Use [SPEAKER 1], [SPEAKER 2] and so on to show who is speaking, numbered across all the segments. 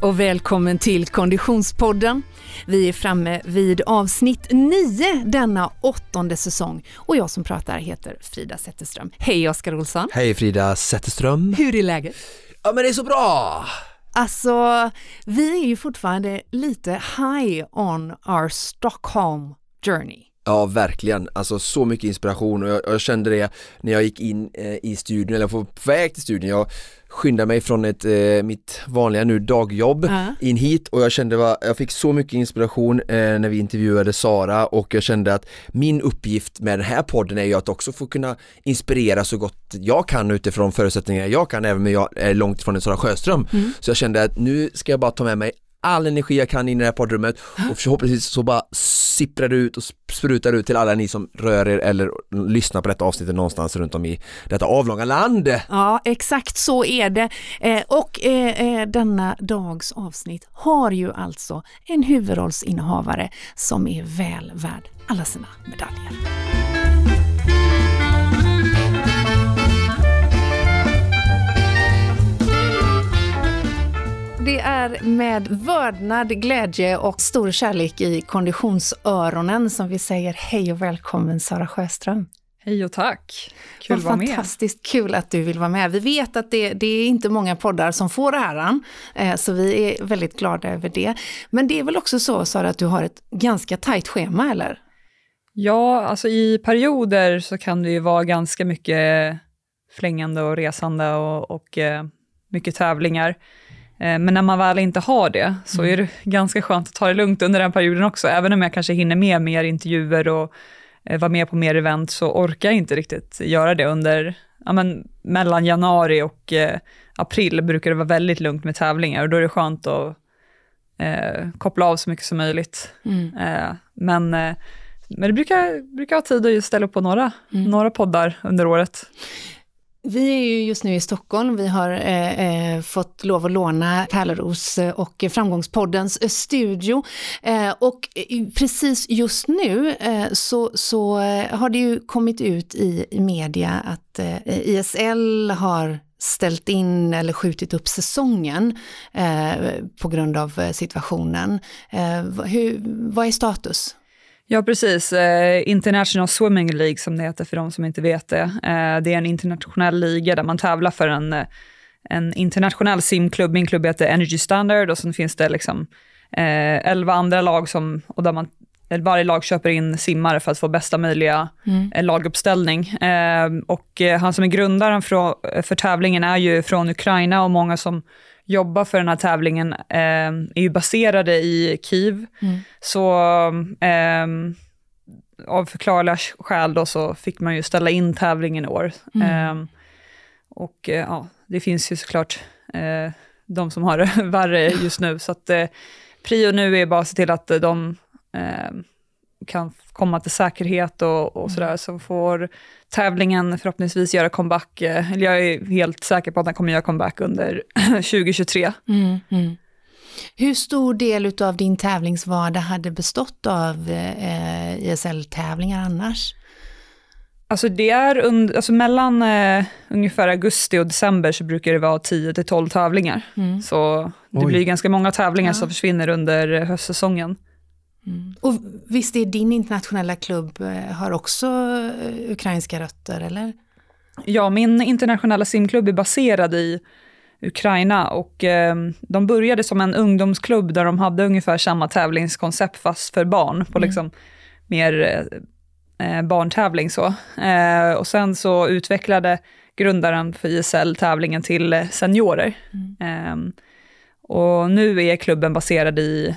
[SPEAKER 1] och välkommen till Konditionspodden. Vi är framme vid avsnitt 9 denna åttonde säsong och jag som pratar heter Frida Zetterström. Hej Oskar Olsson!
[SPEAKER 2] Hej Frida Zetterström!
[SPEAKER 1] Hur är läget?
[SPEAKER 2] Ja men det är så bra!
[SPEAKER 1] Alltså, vi är ju fortfarande lite high on our Stockholm journey.
[SPEAKER 2] Ja verkligen, alltså så mycket inspiration och jag, jag kände det när jag gick in eh, i studion eller på väg till studion. Jag skyndade mig från ett, eh, mitt vanliga nu dagjobb
[SPEAKER 1] Ja.
[SPEAKER 2] in hit och jag kände att jag fick så mycket inspiration eh, när vi intervjuade Sara och jag kände att min uppgift med den här podden är ju att också få kunna inspirera så gott jag kan utifrån förutsättningar jag kan även om jag är långt ifrån en Sara Sjöström. Så jag kände att nu ska jag bara ta med mig all energi jag kan in i det här poddrummet och förhoppningsvis så bara sipprar det ut och sprutar ut till alla ni som rör er eller lyssnar på detta avsnittet någonstans runt om i detta avlånga land.
[SPEAKER 1] Ja, exakt så är det. Eh, och eh, eh denna dags avsnitt har ju alltså en huvudrollsinnehavare som är väl värd alla sina medaljer. Det är med vördnad, glädje och stor kärlek i konditionsöronen som vi säger hej och välkommen Sara Sjöström.
[SPEAKER 3] Hej och tack. Kul att
[SPEAKER 1] Vad
[SPEAKER 3] vara med.
[SPEAKER 1] fantastiskt kul att du vill vara med. Vi vet att det, det är inte många poddar som får det här, eh, så vi är väldigt glada över det. Men det är väl också så, Sara, att du har ett ganska tajt schema, eller?
[SPEAKER 3] Ja, alltså i perioder så kan det ju vara ganska mycket flängande och resande och, och eh, mycket tävlingar. Eh, men när man väl inte har det så är det ganska skönt att ta det lugnt under den perioden också. Även om jag kanske hinner med mer intervjuer och eh, vara med på mer event så orkar jag inte riktigt göra det under, ja men mellan januari och eh, april brukar det vara väldigt lugnt med tävlingar och då är det skönt att eh, koppla av så mycket som möjligt. Eh, men, men det brukar, brukar ha tid att ställa upp på några, några poddar under året.
[SPEAKER 1] Vi är ju just nu i Stockholm. Vi har eh, eh fått lov att låna Pärleros eh, och Framgångspoddens eh, studio. Eh, och precis just nu eh, så, så har det ju kommit ut i, i media att eh, ISL har ställt in eller skjutit upp säsongen eh, på grund av situationen. Eh, hur, vad är status?
[SPEAKER 3] Ja, precis. Eh, International Swimming League, som det heter för de som inte vet det. Eh, det är en internationell liga där man tävlar för en, eh, en internationell simklubb. Min klubb heter Energy Standard och sen finns det liksom 11 andra lag som, och där man varje lag köper in simmare för att få bästa möjliga eh, laguppställning. Och han som är grundaren för, för tävlingen är ju från Ukraina och många som jobbar för den här tävlingen eh, är ju baserade i Kiev. Så ehm, av förklarliga skäl då så fick man ju ställa in tävlingen i år. Ehm, och eh, ja, det finns ju såklart eh, de som har det värre just nu. Så att eh, prio nu är bara att se till att eh, de eh, kan komma till säkerhet och, och sådär. Så får tävlingen förhoppningsvis göra comeback. Eh, eller jag är helt säker på att den kommer göra comeback under 2023.
[SPEAKER 1] Mm, mm. Hur stor del av din tävlingsvardag hade bestått av eh, ISL-tävlingar annars?
[SPEAKER 3] Alltså det är under, alltså mellan eh, ungefär augusti och december så brukar det vara 10 till 12 tävlingar. Så det
[SPEAKER 2] Oj.
[SPEAKER 3] blir ganska många tävlingar som försvinner under eh, höstsäsongen.
[SPEAKER 1] Och visst är din internationella klubb eh, har också eh, ukrainska rötter, eller?
[SPEAKER 3] Ja, min internationella simklubb är baserad i Ukraina och eh, de började som en ungdomsklubb där de hade ungefär samma tävlingskoncept fast för barn på liksom mer eh, barntävling så. Eh, och sen så utvecklade grundaren för ISL tävlingen till eh, seniorer. Eh, och nu är klubben baserad i eh,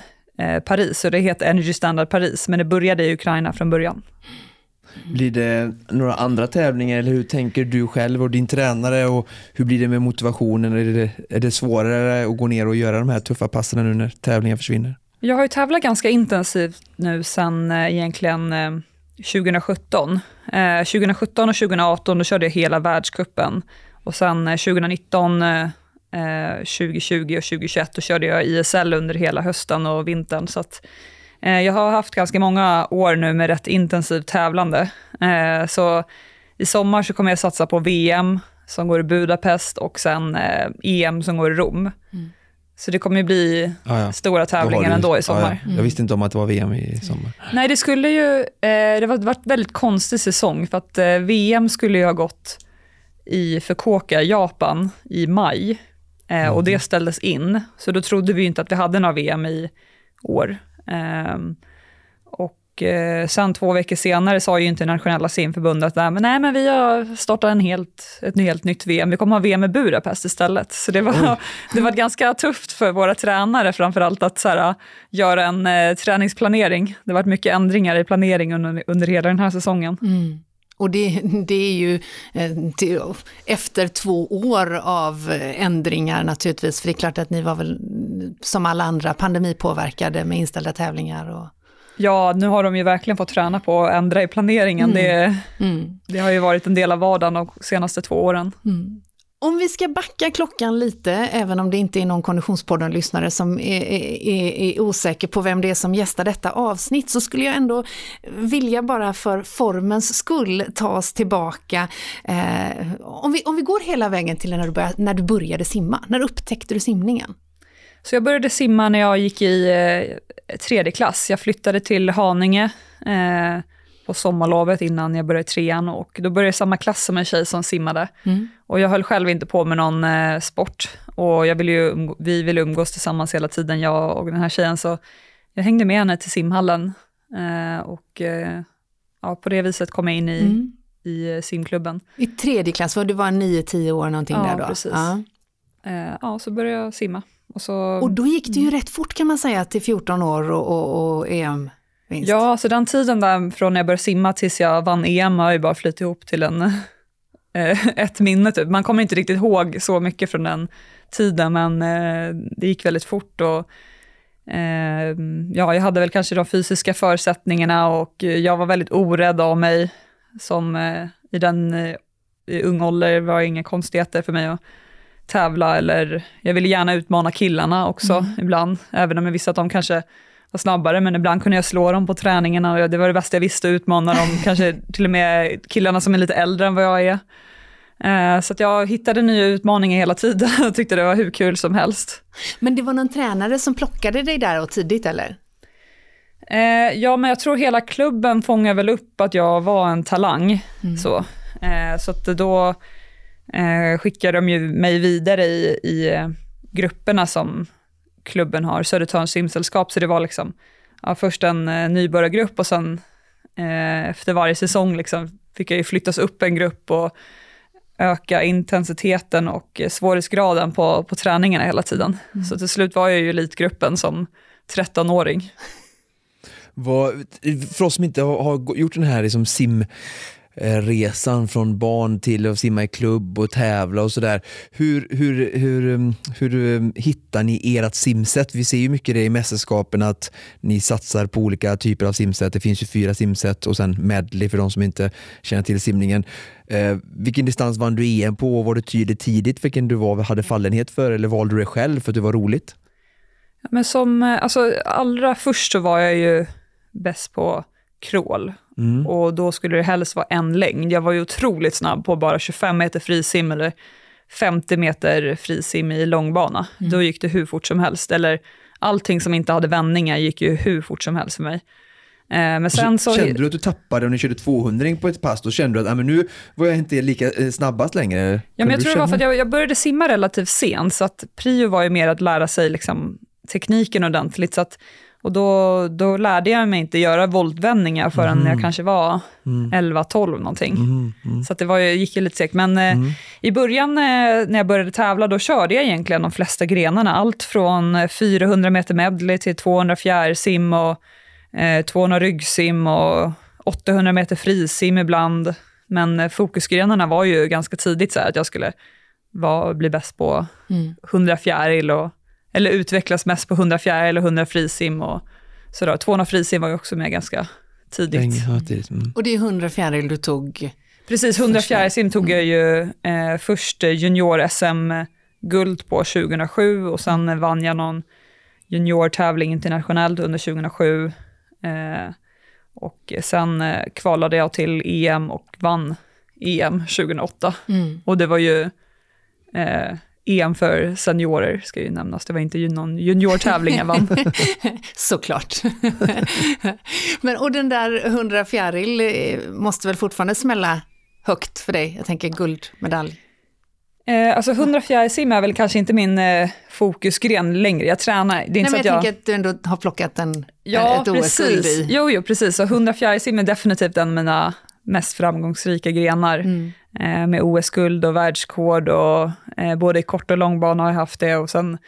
[SPEAKER 3] Paris, och det heter Energy Standard Paris, men det började i Ukraina från början.
[SPEAKER 2] Blir det några andra tävlingar eller hur tänker du själv och din tränare och hur blir det med motivationen? Är det, är det svårare att gå ner och göra de här tuffa passen nu när tävlingen försvinner?
[SPEAKER 3] Jag har ju tävlat ganska intensivt nu sen eh, egentligen eh, 2017. Eh, 2017 och 2018 då körde jag hela världskuppen och sen eh, 2019, eh, eh, 2020 och 2021 då körde jag ISL under hela hösten och vintern. Så att, eh, jag har haft ganska många år nu med rätt intensivt tävlande. Eh, så i sommar så kommer jag satsa på VM som går i Budapest och sen eh, EM som går i Rom. Så det kommer ju bli
[SPEAKER 2] Ja, ja.
[SPEAKER 3] stora
[SPEAKER 2] Då har
[SPEAKER 3] tävlingar
[SPEAKER 2] du-
[SPEAKER 3] ändå i sommar.
[SPEAKER 2] ja. Jag visste inte om att det var VM i sommar.
[SPEAKER 3] Nej, det skulle ju, eh, det var varit väldigt konstig säsong för att eh, VM skulle ju ha gått i Fukuoka, Japan, i maj eh, och det ställdes in. Så då trodde vi inte att vi hade några VM i år. Ehm, och eh, sen två veckor senare sa ju internationella simförbundet att men nej, men vi har startat en helt, ett helt nytt VM. Vi kommer ha VM i Budapest istället. Så det var, det var ganska tufft för våra tränare framförallt att så här, göra en eh, träningsplanering. Det har varit mycket ändringar i planering under, under hela den här säsongen.
[SPEAKER 1] Mm. Och det, det är ju eh, till, efter två år av ändringar naturligtvis, för det är klart att ni var väl mm, som alla andra pandemipåverkade med inställda tävlingar. Och,
[SPEAKER 3] Ja, nu har de ju verkligen fått träna på att ändra i planeringen. Det,
[SPEAKER 1] mm.
[SPEAKER 3] det har ju varit en del av vardagen de senaste två åren.
[SPEAKER 1] Mm. Om vi ska backa klockan lite, även om det inte är någon Konditionspodden-lyssnare som är, är, är osäker på vem det är som gästar detta avsnitt, så skulle jag ändå vilja bara för formens skull ta oss tillbaka. Eh, om, vi, om vi går hela vägen till när du, började, när du började simma, när upptäckte du simningen?
[SPEAKER 3] Så jag började simma när jag gick i eh, tredje klass. Jag flyttade till Haninge eh, på sommarlovet innan jag började trean och då började jag samma klass som en tjej som simmade.
[SPEAKER 1] Mm.
[SPEAKER 3] Och jag höll själv inte på med någon eh, sport och jag ville ju vi ville umgås tillsammans hela tiden, jag och den här tjejen. Så jag hängde med henne till simhallen eh, och eh, ja, på det viset kom jag in i,
[SPEAKER 1] Mm.
[SPEAKER 3] i eh, simklubben.
[SPEAKER 1] I tredje klass, var du var 9-10 år någonting
[SPEAKER 3] Ja,
[SPEAKER 1] där då?
[SPEAKER 3] precis.
[SPEAKER 1] Ja.
[SPEAKER 3] Eh, ja, så började jag simma. Och så,
[SPEAKER 1] Och då gick det ju rätt fort kan man säga till 14 år och, och, och EM-vinst.
[SPEAKER 3] Ja, så den tiden där från när jag började simma tills jag vann EM har ju bara flyttat ihop till en, eh, ett minne typ. Man kommer inte riktigt ihåg så mycket från den tiden, men eh, det gick väldigt fort och eh, ja, jag hade väl kanske de fysiska förutsättningarna och jag var väldigt orädd av mig som i den i ung ålder var det inga konstigheter för mig att tävla eller jag ville gärna utmana killarna också ibland, även om jag visste att de kanske var snabbare, men ibland kunde jag slå dem på träningarna och det var det bästa jag visste, utmana dem, kanske till och med killarna som är lite äldre än vad jag är. Eh, Så att jag hittade nya utmaningar hela tiden och tyckte det var hur kul som helst.
[SPEAKER 1] Men det var någon tränare som plockade dig där och tidigt eller?
[SPEAKER 3] Eh, Ja, men jag tror hela klubben fångade väl upp att jag var en talang. Så, Eh, så att då skickade de ju mig vidare i, i grupperna som klubben har, Södertörns simsällskap. Så det var liksom ja, först en eh, nybörjargrupp och sen eh, efter varje säsong liksom, fick jag ju flyttas upp en grupp och öka intensiteten och eh, svårighetsgraden på, på träningarna hela tiden. Så till slut var jag ju elitgruppen som 13-åring.
[SPEAKER 2] Vad, för oss som inte har, har gjort den här liksom sim Eh, resan från barn till att simma i klubb och tävla och sådär. Hur, hur, hur, mm, hur mm, hittar ni ert simsätt? Vi ser ju mycket det i mästerskapen att ni satsar på olika typer av simsätt. Det finns ju fyra simsätt och sen medley för de som inte känner till simningen. Eh, vilken distans vann du EM på och var det tydligt tidigt vilken du var, hade fallenhet för eller valde du det själv för att det var roligt?
[SPEAKER 3] Men som, eh, alltså allra först så var jag ju bäst på crawl.
[SPEAKER 2] Mm.
[SPEAKER 3] Och då skulle det helst vara en längd. Jag var ju otroligt snabb på bara 25 meter frisim eller 50 meter frisim i långbana. Då gick det hur fort som helst. Eller allting som inte hade vändningar gick ju hur fort som helst för mig. Eh, Men sen så...
[SPEAKER 2] Kände du att du tappade om ni körde 200 på ett pass, då kände du att men nu var jag inte lika eh, snabbast längre?
[SPEAKER 3] Ja, men jag
[SPEAKER 2] du
[SPEAKER 3] tror det var för att
[SPEAKER 2] känna-
[SPEAKER 3] jag, jag började simma relativt sent, så att prio var ju mer att lära sig liksom, tekniken ordentligt. Så att, och då, då lärde jag mig inte göra voltvändningar förrän jag kanske var 11-12 någonting.
[SPEAKER 2] Mm, mm.
[SPEAKER 3] Så att det var, gick ju lite segt. Men eh, i början eh, när jag började tävla, då körde jag egentligen de flesta grenarna. Allt från eh, 400 meter medley till 200 fjärrsim och eh, 200 ryggsim och 800 meter frisim ibland. Men eh, fokusgrenarna var ju ganska tidigt så här att jag skulle vara, bli bäst på
[SPEAKER 1] Mm.
[SPEAKER 3] 100 fjäril och, eller utvecklas mest på 100 fjäril och 100 frisim och sådär. 200 frisim var ju också med ganska tidigt.
[SPEAKER 2] Mm.
[SPEAKER 1] Och det är 100 fjäril du tog.
[SPEAKER 3] Precis, 100
[SPEAKER 1] Första.
[SPEAKER 3] fjärilsim tog jag ju eh, först junior-SM-guld på 2007 och sen vann jag någon juniortävling internationellt under 2007. Eh, och sen eh, kvalade jag till EM och vann EM 2008.
[SPEAKER 1] Mm.
[SPEAKER 3] Och det var ju eh, EM för seniorer, ska ju nämnas. Det var inte någon juniortävling jag vann.
[SPEAKER 1] Såklart. Men och den där 100 fjäril eh, måste väl fortfarande smälla högt för dig? Jag tänker guldmedalj.
[SPEAKER 3] Eh, alltså 100 fjärilsim är väl kanske inte min eh, fokusgren längre. Jag tränar. Det är inte
[SPEAKER 1] Nej, men jag,
[SPEAKER 3] jag
[SPEAKER 1] tänker att du ändå har plockat en,
[SPEAKER 3] ja,
[SPEAKER 1] ett OS-guld i.
[SPEAKER 3] Jo, jo, precis. Så 100 fjärilsim är definitivt en av mina mest framgångsrika grenar.
[SPEAKER 1] Mm.
[SPEAKER 3] Eh, med OS-guld och världskod och eh, både i kort och långbana har jag haft det. Och sen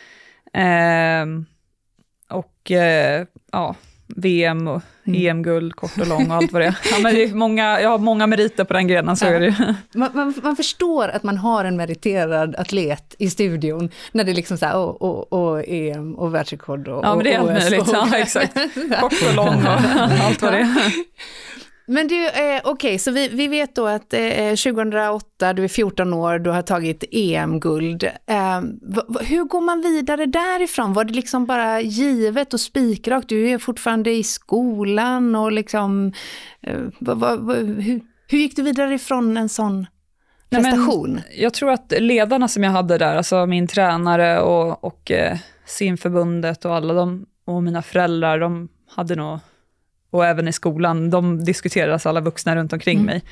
[SPEAKER 3] ehm, och eh, ja, VM och
[SPEAKER 1] Mm.
[SPEAKER 3] EM-guld, kort och lång och allt vad det är. Ja, men det är många, jag har många meriter på den grenen, så
[SPEAKER 1] Ja.
[SPEAKER 3] är det ju.
[SPEAKER 1] Man, man, man förstår att man har en meriterad atlet i studion när det är liksom så här, och, och, och EM och världsrekord och
[SPEAKER 3] Ja, men det är
[SPEAKER 1] och
[SPEAKER 3] allt möjligt.
[SPEAKER 1] och-
[SPEAKER 3] Ja, exakt. Kort och lång och allt vad det är.
[SPEAKER 1] Men du, eh, okej, så vi, vi vet då att eh, 2008, du är 14 år, du har tagit EM-guld. Eh, hur går man vidare därifrån? Var det liksom bara givet och spikrakt? Du är fortfarande i skolan och liksom, eh, vad- vad- vad- hur, hur gick du vidare ifrån en sån
[SPEAKER 3] Nej, men-
[SPEAKER 1] prestation?
[SPEAKER 3] Jag tror att ledarna som jag hade där, alltså min tränare och, och eh, simförbundet och alla de, och mina föräldrar, de hade nog, och även i skolan, de diskuterade, alltså alla vuxna runt omkring
[SPEAKER 1] Mm.
[SPEAKER 3] mig,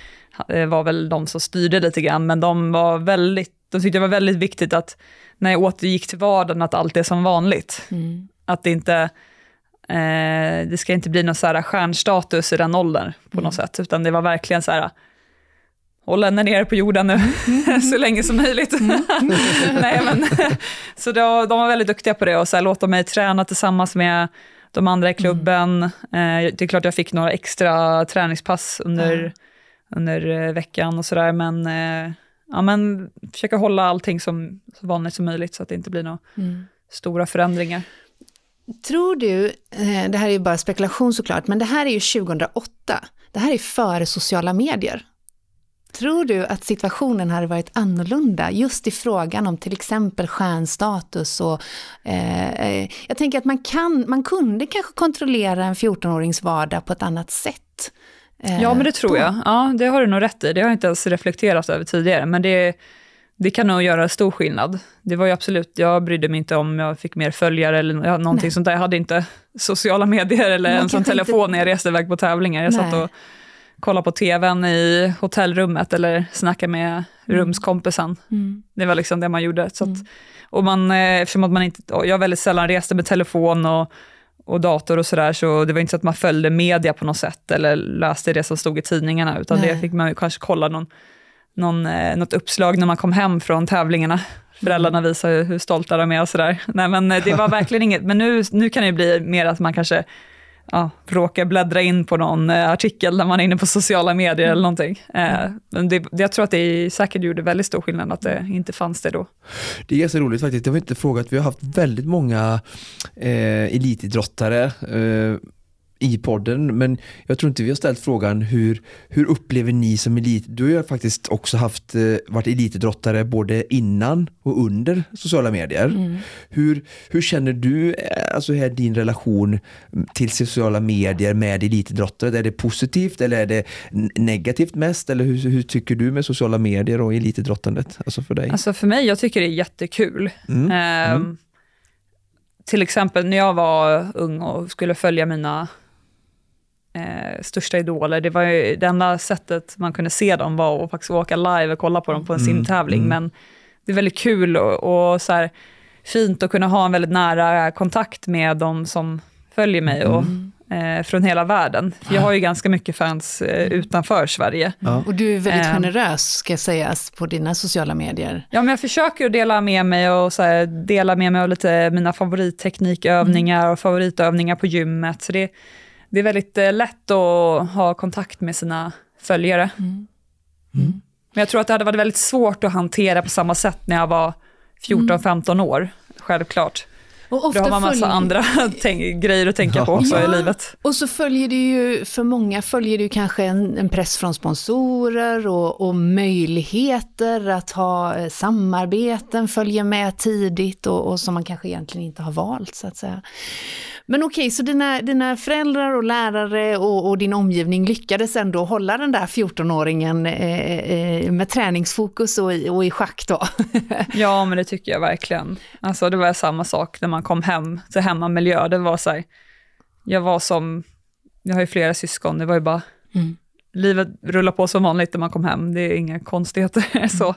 [SPEAKER 3] eh, var väl de som styrde lite grann, men de var väldigt, de tyckte det var väldigt viktigt att när jag återgick till vardagen, att allt är som vanligt.
[SPEAKER 1] Mm.
[SPEAKER 3] Att det inte, eh, det ska inte bli någon så här stjärnstatus i den åldern på något sätt, utan det var verkligen så här, håll henne nere på jorden nu så länge som möjligt. Nej, men, så då, de var väldigt duktiga på det och så här, låta mig träna tillsammans med de andra i klubben. Eh, det är klart jag fick några extra träningspass under, under eh, veckan och sådär, men, eh, ja, men försöka hålla allting som, så vanligt som möjligt så att det inte blir några
[SPEAKER 1] Mm.
[SPEAKER 3] stora förändringar.
[SPEAKER 1] Tror du, det här är ju bara spekulation såklart, men det här är ju 2008. Det här är före sociala medier. Tror du att situationen hade varit annorlunda just i frågan om till exempel stjärnstatus och eh, jag tänker att man, kan, man kunde kanske kontrollera en 14-årings vardag på ett annat sätt. eh,
[SPEAKER 3] Ja, men det tror
[SPEAKER 1] då.
[SPEAKER 3] jag. Ja, det har du nog rätt i. Det har jag inte ens reflekterat över tidigare, men det, det kan nog göra stor skillnad. Det var ju absolut, jag brydde mig inte om jag fick mer följare eller någonting
[SPEAKER 1] Nej.
[SPEAKER 3] sånt där. Jag hade inte sociala medier eller
[SPEAKER 1] Man
[SPEAKER 3] en telefon
[SPEAKER 1] inte-
[SPEAKER 3] när jag reste iväg på tävlingar. Jag satt
[SPEAKER 1] Nej.
[SPEAKER 3] och kollade på tvn i hotellrummet eller snackade med rumskompisen.
[SPEAKER 1] Mm.
[SPEAKER 3] Det var liksom det man gjorde. Så att, och man, eh, eftersom att man inte, jag väldigt sällan reste med telefon och, och dator och sådär, så det var inte så att man följde media på något sätt eller läste det som stod i tidningarna, utan
[SPEAKER 1] Nej.
[SPEAKER 3] det fick man kanske kolla någon, någon, eh, något uppslag när man kom hem från tävlingarna. Föräldrarna visar hur, hur stolta de är och sådär. Nej men eh, det var verkligen inget, men nu, nu kan det bli mer att man kanske ja, råkar bläddra in på någon eh, artikel när man är inne på sociala medier eller någonting. Eh, men det, det, jag tror att det säkert gjorde väldigt stor skillnad att det inte fanns det då.
[SPEAKER 2] Det är ganska roligt faktiskt, jag har inte frågat, vi har haft väldigt många eh, elitidrottare eh, i podden, men jag tror inte vi har ställt frågan hur, hur upplever ni som elit, du har ju faktiskt också haft, eh, varit elitidrottare både innan och under sociala medier.
[SPEAKER 1] Mm.
[SPEAKER 2] Hur, hur känner du, eh, alltså här din relation till sociala medier med elitidrottare? Är det positivt eller är det negativt mest? Eller hur, hur tycker du med sociala medier och elitidrottandet? Alltså för dig?
[SPEAKER 3] Alltså för mig, jag tycker det är jättekul.
[SPEAKER 2] Mm.
[SPEAKER 3] Ehm, Till exempel när jag var ung och skulle följa mina eh, största idoler, det var ju det enda sättet man kunde se dem var att faktiskt åka live och kolla på dem på en
[SPEAKER 2] Mm,
[SPEAKER 3] simtävling.
[SPEAKER 2] mm.
[SPEAKER 3] Men det är väldigt kul och, och så här, fint att kunna ha en väldigt nära kontakt med de som följer mig och, eh, från hela världen. För jag har ju ganska mycket fans eh, utanför Sverige.
[SPEAKER 2] Ja.
[SPEAKER 1] Och du är väldigt
[SPEAKER 3] Ehm.
[SPEAKER 1] generös ska sägas på dina sociala medier.
[SPEAKER 3] Ja, men jag försöker att dela med mig och så här, dela med mig av lite mina favoritteknikövningar och favoritövningar på gymmet. Så det, det är väldigt eh, lätt att ha kontakt med sina följare.
[SPEAKER 1] Mm.
[SPEAKER 3] Men jag tror att det hade varit väldigt svårt att hantera på samma sätt när jag var 14-15 år, självklart.
[SPEAKER 1] Och ofta
[SPEAKER 3] då har man massa
[SPEAKER 1] följer-
[SPEAKER 3] andra tänk, grejer att tänka på också
[SPEAKER 1] Ja.
[SPEAKER 3] i livet.
[SPEAKER 1] Och så följer det ju, för många följer det ju kanske en, en press från sponsorer och, och möjligheter att ha eh, samarbeten följer med tidigt och, och som man kanske egentligen inte har valt så att säga. Men okej, så dina, dina föräldrar och lärare och, och, din omgivning lyckades ändå hålla den där 14-åringen eh, eh, med träningsfokus och i, och i schack då?
[SPEAKER 3] ja, men det tycker jag verkligen. Alltså det var samma sak när man kom hem till hemmamiljö. Det var så här, jag var som, jag har ju flera syskon, det var ju bara mm livet rullar på som vanligt när man kom hem. Det är inga konstigheter. så.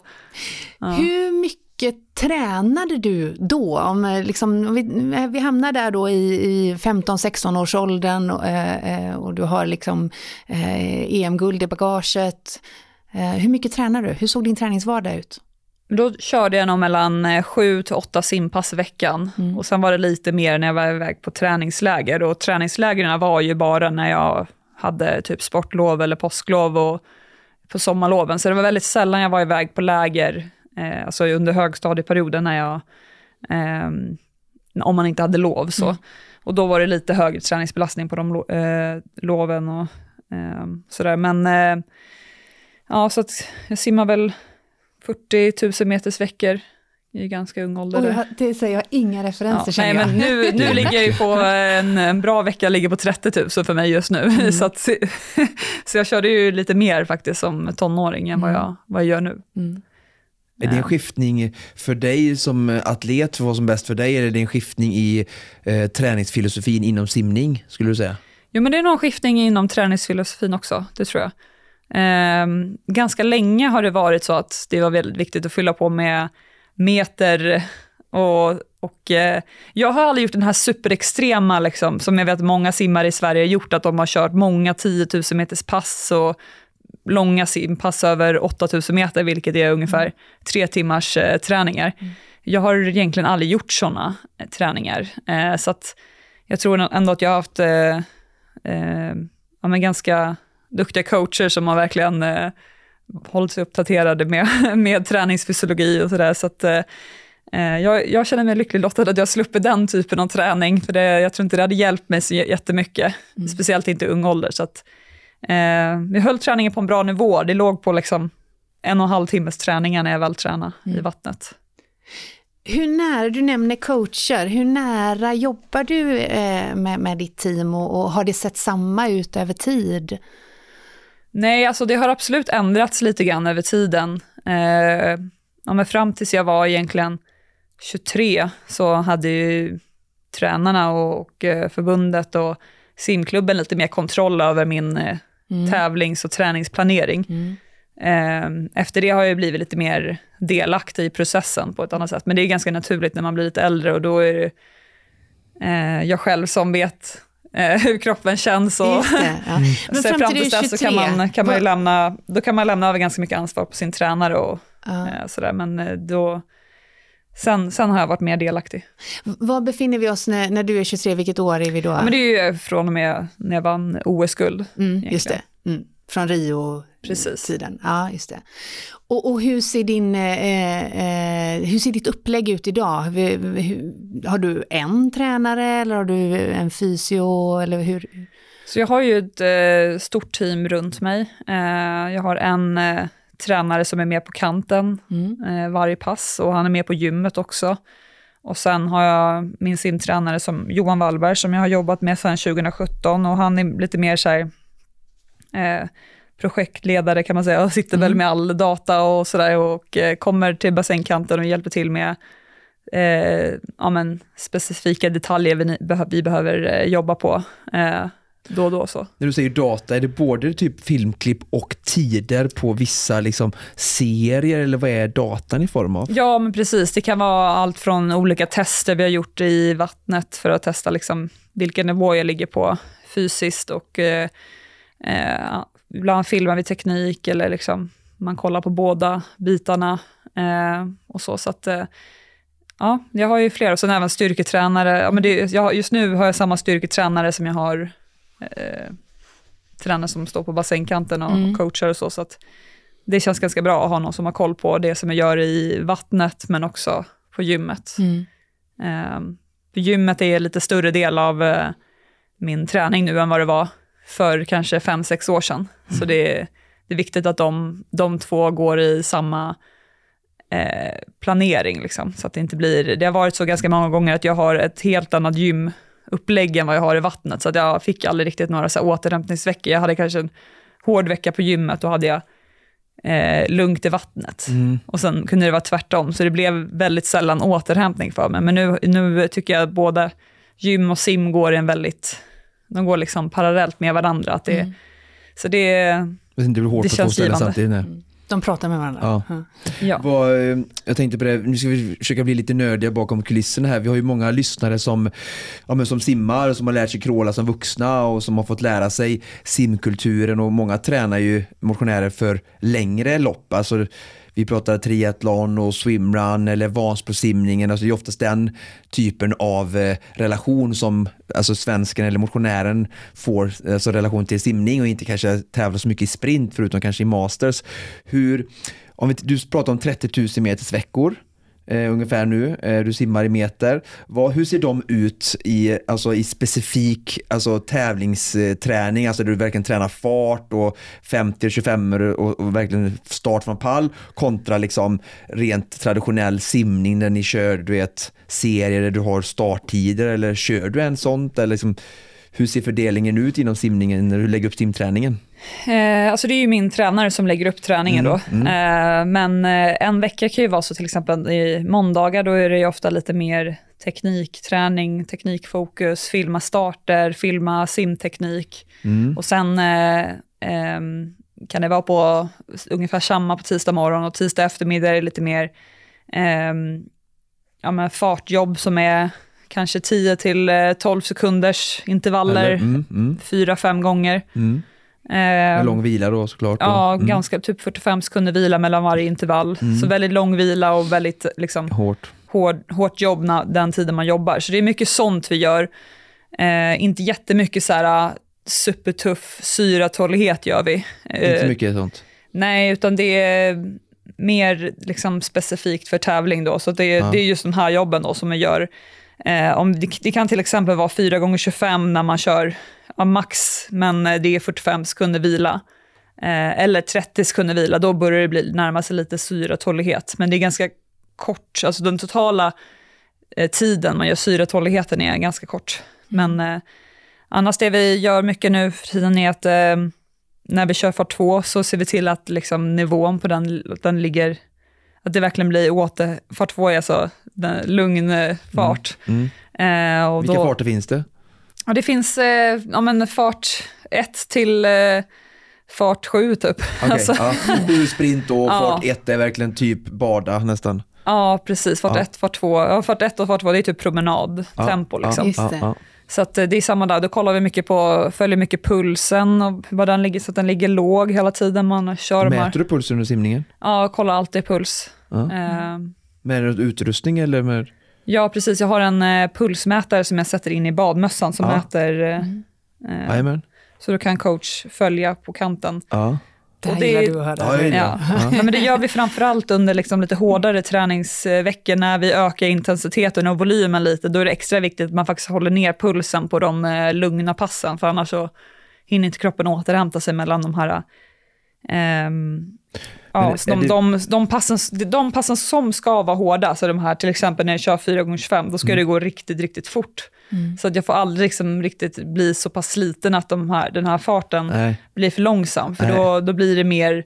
[SPEAKER 1] Ja. Hur mycket tränade du då? Om, eh, liksom, vi, vi hamnar där då i, i 15-16 års åldern och, eh, eh, och du har liksom eh, EM-guld i bagaget. Eh, hur mycket tränar du? Hur såg din träningsvardag ut?
[SPEAKER 3] Då körde jag nog mellan sju till åtta simpass i veckan. Mm. Och sen var det lite mer när jag var iväg på träningsläger. Och träningslägren var ju bara när jag hade typ sportlov eller påsklov och på sommarloven. Så det var väldigt sällan jag var iväg på läger, eh, alltså under högstadieperioden när jag, eh, om man inte hade lov. Så. Mm. Och då var det lite högre träningsbelastning på de lo eh, loven och eh, sådär. Men eh, ja, så att jag simmar väl 40 000 meters veckor i ganska ung ålder.
[SPEAKER 1] Oh, det säger jag inga referenser
[SPEAKER 3] ja, nej, jag. Men nu, nu ligger jag ju på en, en bra vecka, ligger på 30 000 för mig just nu. Mm. så, att, så jag körde ju lite mer faktiskt som tonåring än vad, mm. jag, vad jag gör nu. Mm.
[SPEAKER 2] Är det en skiftning för dig som atlet, för vad som är bäst för dig, eller är det en skiftning i eh, träningsfilosofin inom simning, skulle du säga?
[SPEAKER 3] Jo, men det är nog en skiftning inom träningsfilosofin också, det tror jag. Eh, ganska länge har det varit så att det var väldigt viktigt att fylla på med meter och, och eh, jag har aldrig gjort den här superextrema, liksom, som jag vet många simmare i Sverige har gjort, att de har kört många 10 000 meters pass och långa simpass över 8 000 meter, vilket är ungefär mm. tre timmars eh, träningar. Mm. Jag har egentligen aldrig gjort sådana eh, träningar, eh, så att jag tror ändå att jag har haft eh, eh, ja, men ganska duktiga coacher som har verkligen hållit sig uppdaterade med, med träningsfysiologi och sådär. Så att, eh, eh, jag, jag, känner mig lycklig lottad att jag sluppit den typen av träning, för det, jag tror inte det hade hjälpt mig så jättemycket, mm. speciellt inte i ung ålder. Så att, eh, vi höll träningen på en bra nivå, det låg på liksom en och en halv timmes träningar när jag väl tränade mm. i vattnet.
[SPEAKER 1] Hur nära, du nämner coacher, hur nära jobbar du eh, med, med ditt team och, och har det sett samma ut över tid?
[SPEAKER 3] Nej, alltså det har absolut ändrats lite grann över tiden. Eh, ja, men fram tills jag var egentligen 23 så hade ju tränarna och, och eh, förbundet och simklubben lite mer kontroll över min eh, mm. tävlings och träningsplanering. Mm. Eh, efter det har jag blivit lite mer delaktig i processen på ett annat sätt. Men det är ganska naturligt när man blir lite äldre och då är det eh, jag själv som vet eh, hur kroppen känns och det, ja. Men fram, till dess så kan man, kan man lämna, då kan man lämna över ganska mycket ansvar på sin tränare och ja. sådär, men då, sen, sen har jag varit mer delaktig.
[SPEAKER 1] Var befinner vi oss när, när du är 23, vilket år är vi då?
[SPEAKER 3] Ja, men det är ju från och med när jag vann OS-guld.
[SPEAKER 1] Mm, just det, mm. från Rio-tiden. Ja, just det. Och, och, hur, ser din, eh, eh, hur ser ditt upplägg ut idag? Har du en tränare eller har du en fysio? Eller hur?
[SPEAKER 3] Så jag har ju ett eh, stort team runt mig. Eh, jag har en eh, tränare som är med på kanten mm. Eh, varje pass och han är med på gymmet också. Och sen har jag min simtränare som Johan Wallberg som jag har jobbat med sedan 2017 och han är lite mer så här, projektledare kan man säga och sitter mm. väl med all data och sådär och eh, kommer till bassängkanten och hjälper till med eh, ja, men, specifika detaljer vi, vi behöver eh, jobba på eh, då och då. Så.
[SPEAKER 2] När du säger data, är det både typ filmklipp och tider på vissa liksom, serier eller vad är datan i form av?
[SPEAKER 3] Ja men precis, det kan vara allt från olika tester vi har gjort i vattnet för att testa liksom, vilken nivå jag ligger på fysiskt och eh, eh ibland filmar vi teknik eller liksom, man kollar på båda bitarna eh, och så. så att, eh, ja, jag har ju flera, och sen även styrketränare. Ja, men det, jag, just nu har jag samma styrketränare som jag har eh, tränare som står på bassängkanten och mm. coachar och så. så att det känns ganska bra att ha någon som har koll på det som jag gör i vattnet, men också på gymmet. Mm. Eh, gymmet är lite större del av eh, min träning nu än vad det var för kanske fem sex år sedan. Mm. Så det är, det är viktigt att de, de två går i samma eh, planering. Liksom, så att det inte blir, det har varit så ganska många gånger att jag har ett helt annat gym upplägg än vad jag har i vattnet. Så jag fick aldrig riktigt några så här återhämtningsveckor. Jag hade kanske en hård vecka på gymmet, då hade jag eh, lugnt i vattnet.
[SPEAKER 2] Mm.
[SPEAKER 3] Och sen kunde det vara tvärtom, så det blev väldigt sällan återhämtning för mig. Men nu, nu tycker jag att både gym och sim går i en väldigt, de går liksom parallellt med varandra. Att det,
[SPEAKER 1] Mm.
[SPEAKER 3] Så det,
[SPEAKER 2] Det blir hårt
[SPEAKER 3] Det känns
[SPEAKER 2] ställa
[SPEAKER 3] givande.
[SPEAKER 2] samtidigt. Nej.
[SPEAKER 1] De pratar med varandra.
[SPEAKER 2] Ja.
[SPEAKER 3] ja.
[SPEAKER 2] Vad, eh, jag tänkte på det, nu ska vi försöka bli lite nördiga bakom kulisserna här. Vi har ju många lyssnare som, ja, men som simmar, som har lärt sig kråla som vuxna och som har fått lära sig simkulturen och många tränar ju motionärer för längre lopp. Alltså, vi pratar triathlon och swimrun eller Vansbrosimningen, alltså det är oftast den typen av eh, relation som alltså svensken eller motionären får, alltså relation till simning och inte kanske tävlar så mycket i sprint förutom kanske i masters. Hur, om vi, du pratar om 30 000 meters veckor eh, ungefär nu, eh, du simmar i meter. Vad, hur ser de ut i, alltså, i specifik alltså, tävlingsträning, alltså där du verkligen tränar fart och 50 25 och, och verkligen start från pall kontra liksom rent traditionell simning där ni kör du vet, serier där du har starttider eller kör du en sånt eller liksom, hur ser fördelningen ut inom simningen när du lägger upp simträningen?
[SPEAKER 3] Eh, alltså det är ju min tränare som lägger upp träningen
[SPEAKER 2] Mm,
[SPEAKER 3] då. Eh, men eh, en vecka kan ju vara så till exempel i måndagar, då är det ju ofta lite mer teknikträning, teknikfokus, filma starter, filma simteknik.
[SPEAKER 2] Mm.
[SPEAKER 3] Och sen eh, ehm, kan det vara på ungefär samma på tisdag morgon och tisdag eftermiddag är det lite mer ehm, ja, men fartjobb som är kanske 10 till eh, 12 sekunders intervaller,
[SPEAKER 2] Eller, mm, mm,
[SPEAKER 3] gånger.
[SPEAKER 2] Med
[SPEAKER 3] Ehm,
[SPEAKER 2] lång vila då såklart.
[SPEAKER 3] Ja,
[SPEAKER 2] mm,
[SPEAKER 3] ganska typ 45 sekunder vila mellan varje intervall.
[SPEAKER 2] Mm.
[SPEAKER 3] Så väldigt lång vila och väldigt liksom,
[SPEAKER 2] Hårt.
[SPEAKER 3] hård, hårt jobb när, den tiden man jobbar. Så det är mycket sånt vi gör. Eh, inte jättemycket så här supertuff syratålighet gör vi.
[SPEAKER 2] Inte
[SPEAKER 3] Eh,
[SPEAKER 2] mycket sånt.
[SPEAKER 3] Nej, utan det är mer liksom specifikt för tävling då. Så det, är-
[SPEAKER 2] Ja.
[SPEAKER 3] det är just de här jobben då som vi gör. Eh, om det, det kan till exempel vara 4 gånger 25 när man kör ja, max, men eh, det är 45 sekunder vila. Eh, eller 30 sekunder vila, då börjar det bli, närma sig lite syratålighet. Men det är ganska kort, alltså den totala eh, tiden man gör syratåligheten är ganska kort. Men eh, annars det vi gör mycket nu för tiden är att eh, när vi kör fart 2 så ser vi till att liksom, nivån på den, den ligger, att det verkligen blir åter, fart 2 är alltså den, lugn fart.
[SPEAKER 2] Mm.
[SPEAKER 3] Eh, och
[SPEAKER 2] Vilka
[SPEAKER 3] då,
[SPEAKER 2] farter finns det?
[SPEAKER 3] Ja, det finns eh, ja, men fart 1 till eh, fart 7 typ.
[SPEAKER 2] Okej,
[SPEAKER 3] Alltså,
[SPEAKER 2] ja. Sprint och
[SPEAKER 3] Ja.
[SPEAKER 2] fart ett är verkligen typ bada nästan.
[SPEAKER 3] ja, precis. Fart
[SPEAKER 2] Ja.
[SPEAKER 3] 1, fart 2. Ja, fart 1 och fart 2 det är typ promenad,
[SPEAKER 2] Ja,
[SPEAKER 3] liksom.
[SPEAKER 2] Ja,
[SPEAKER 1] det.
[SPEAKER 2] ja.
[SPEAKER 3] Så att eh, det är samma där, då kollar vi mycket på, följer mycket pulsen och vad den ligger, så att den ligger låg hela tiden man kör.
[SPEAKER 2] Mäter du pulsen under simningen?
[SPEAKER 3] Ja, kollar alltid puls.
[SPEAKER 2] Ja.
[SPEAKER 3] Eh,
[SPEAKER 2] Med utrustning eller med?
[SPEAKER 3] ja, precis. Jag har en eh, pulsmätare som jag sätter in i badmössan som
[SPEAKER 2] Ja.
[SPEAKER 3] mäter, eh,
[SPEAKER 1] Mm.
[SPEAKER 3] eh, så då kan coach följa på kanten.
[SPEAKER 2] Ja.
[SPEAKER 1] Det här
[SPEAKER 3] Och det-
[SPEAKER 1] gillar du att höra.
[SPEAKER 2] Ja,
[SPEAKER 3] Ja.
[SPEAKER 2] Ja.
[SPEAKER 3] Men det gör vi framförallt under liksom lite hårdare träningsveckor när vi ökar intensiteten och volymen lite. Då är det extra viktigt att man faktiskt håller ner pulsen på de eh, lugna passen, för annars så hinner inte kroppen återhämta sig mellan de här ehm, Ja, de,
[SPEAKER 2] det-
[SPEAKER 3] de, de, passen, de passen som ska vara hårda, så de här till exempel när jag kör 4x25, då ska
[SPEAKER 2] Mm.
[SPEAKER 3] det gå riktigt, riktigt fort.
[SPEAKER 1] Mm.
[SPEAKER 3] Så att jag får aldrig liksom riktigt bli så pass sliten att de här, den här farten
[SPEAKER 2] Nej.
[SPEAKER 3] blir för långsam, för då, då blir det mer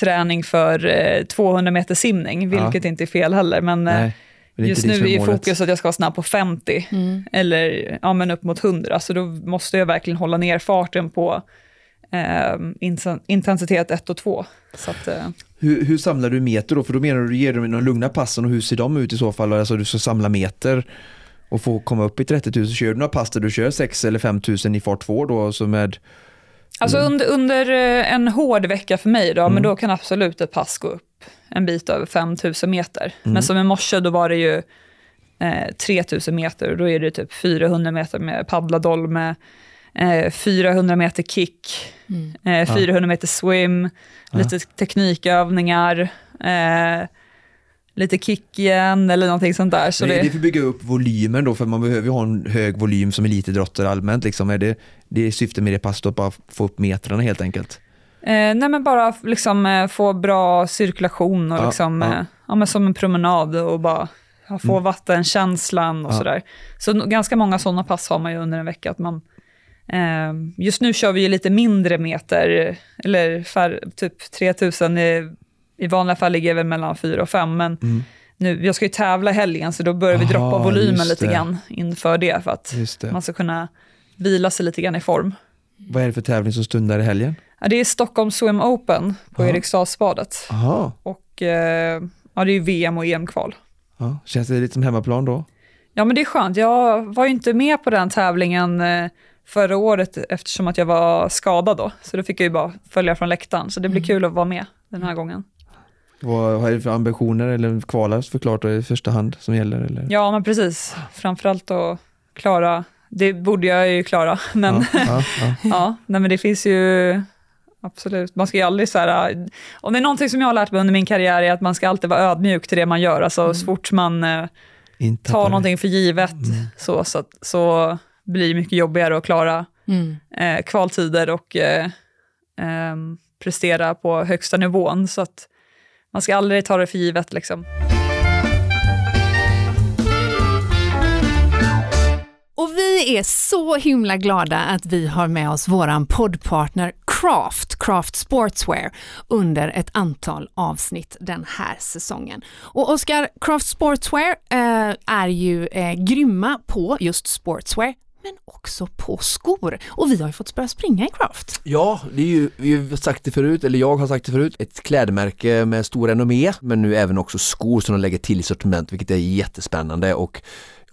[SPEAKER 3] träning för eh, 200 meter simning, vilket inte är fel heller. Men eh, just nu är ju fokus att jag ska vara snabb på 50,
[SPEAKER 1] Mm.
[SPEAKER 3] eller ja, men upp mot 100, så då måste jag verkligen hålla ner farten på eh, inten- intensitet 1 och 2. Så att, eh,
[SPEAKER 2] Hur, hur samlar du meter då? För då menar du, du ger dem de lugna passen och hur ser de ut i så fall? Alltså du ska samla meter och få komma upp i 30 000. Kör du några pass där du kör 6 eller 5 000 i fart 2 då? Så med,
[SPEAKER 3] Alltså
[SPEAKER 2] Mm.
[SPEAKER 3] under, under eh, en hård vecka för mig då,
[SPEAKER 2] Mm.
[SPEAKER 3] men då kan absolut ett pass gå upp en bit över 5000 meter.
[SPEAKER 2] Mm.
[SPEAKER 3] Men som i morse, då var det ju eh, 3000 meter och då är det typ 400 meter med paddladolme, eh, 400 meter kick,
[SPEAKER 1] Mm.
[SPEAKER 3] eh, 400 meter swim,
[SPEAKER 2] Ja.
[SPEAKER 3] lite teknikövningar, eh, lite kick igen eller någonting sånt där. Så
[SPEAKER 2] Men är
[SPEAKER 3] det,
[SPEAKER 2] för att bygga upp volymen då? För man behöver ju ha en hög volym som elitidrottare allmänt. Liksom. Är det, det är syftet med det passet att bara få upp metrarna helt enkelt?
[SPEAKER 3] Eh, nej men bara liksom, eh, få bra cirkulation och
[SPEAKER 2] Ja,
[SPEAKER 3] liksom,
[SPEAKER 2] ja.
[SPEAKER 3] eh, ja, men som en promenad och bara få mm. vattenkänslan och ja. sådär. Så ganska många sådana pass har man ju under en vecka. Att man, eh, just nu kör vi ju lite mindre meter, eller för, typ 3000, i, i vanliga fall ligger det väl mellan 4 och 5, men mm. nu, jag ska ju tävla helgen, så då börjar vi Aha, droppa volymen lite grann inför det, för att man ska kunna vila sig lite grann i form.
[SPEAKER 2] Vad är det för tävling som stundar i helgen?
[SPEAKER 3] Ja, det är Stockholm Swim Open på Eriksdalsbadet. Och eh, ja, det är VM och EM-kval.
[SPEAKER 2] Ja, känns det lite som hemmaplan då?
[SPEAKER 3] Ja, men det är skönt. Jag var ju inte med på den tävlingen eh, förra året eftersom att jag var skadad då. Så då fick jag ju bara följa från läktaren. Så det blir mm. kul att vara med den här gången.
[SPEAKER 2] Vad har du för ambitioner eller kvala förklart i första hand som gäller? Eller?
[SPEAKER 3] Ja, men precis. Framförallt att klara, det borde jag ju klara, men ja, ja, ja. ja nej, men det finns ju absolut. Man ska ju aldrig så här, om det är någonting som jag har lärt mig under min karriär är att man ska alltid vara ödmjuk till det man gör. Alltså mm. så fort man eh, tar någonting för givet mm. så, så, så blir mycket jobbigare att klara mm. eh, kvaltider och eh, eh, prestera på högsta nivån. Så att man ska aldrig ta det för givet liksom.
[SPEAKER 1] Och vi är så himla glada att vi har med oss våran poddpartner Craft, Craft Sportswear, under ett antal avsnitt den här säsongen. Och Oskar, Craft Sportswear eh, är ju eh, grymma på just sportswear, men också på skor. Och vi har ju fått börja springa i Craft.
[SPEAKER 2] Ja, det är ju, vi har sagt det förut, eller jag har sagt det förut, ett klädmärke med stor renommé, men nu även också skor som de lägger till i sortiment, vilket är jättespännande och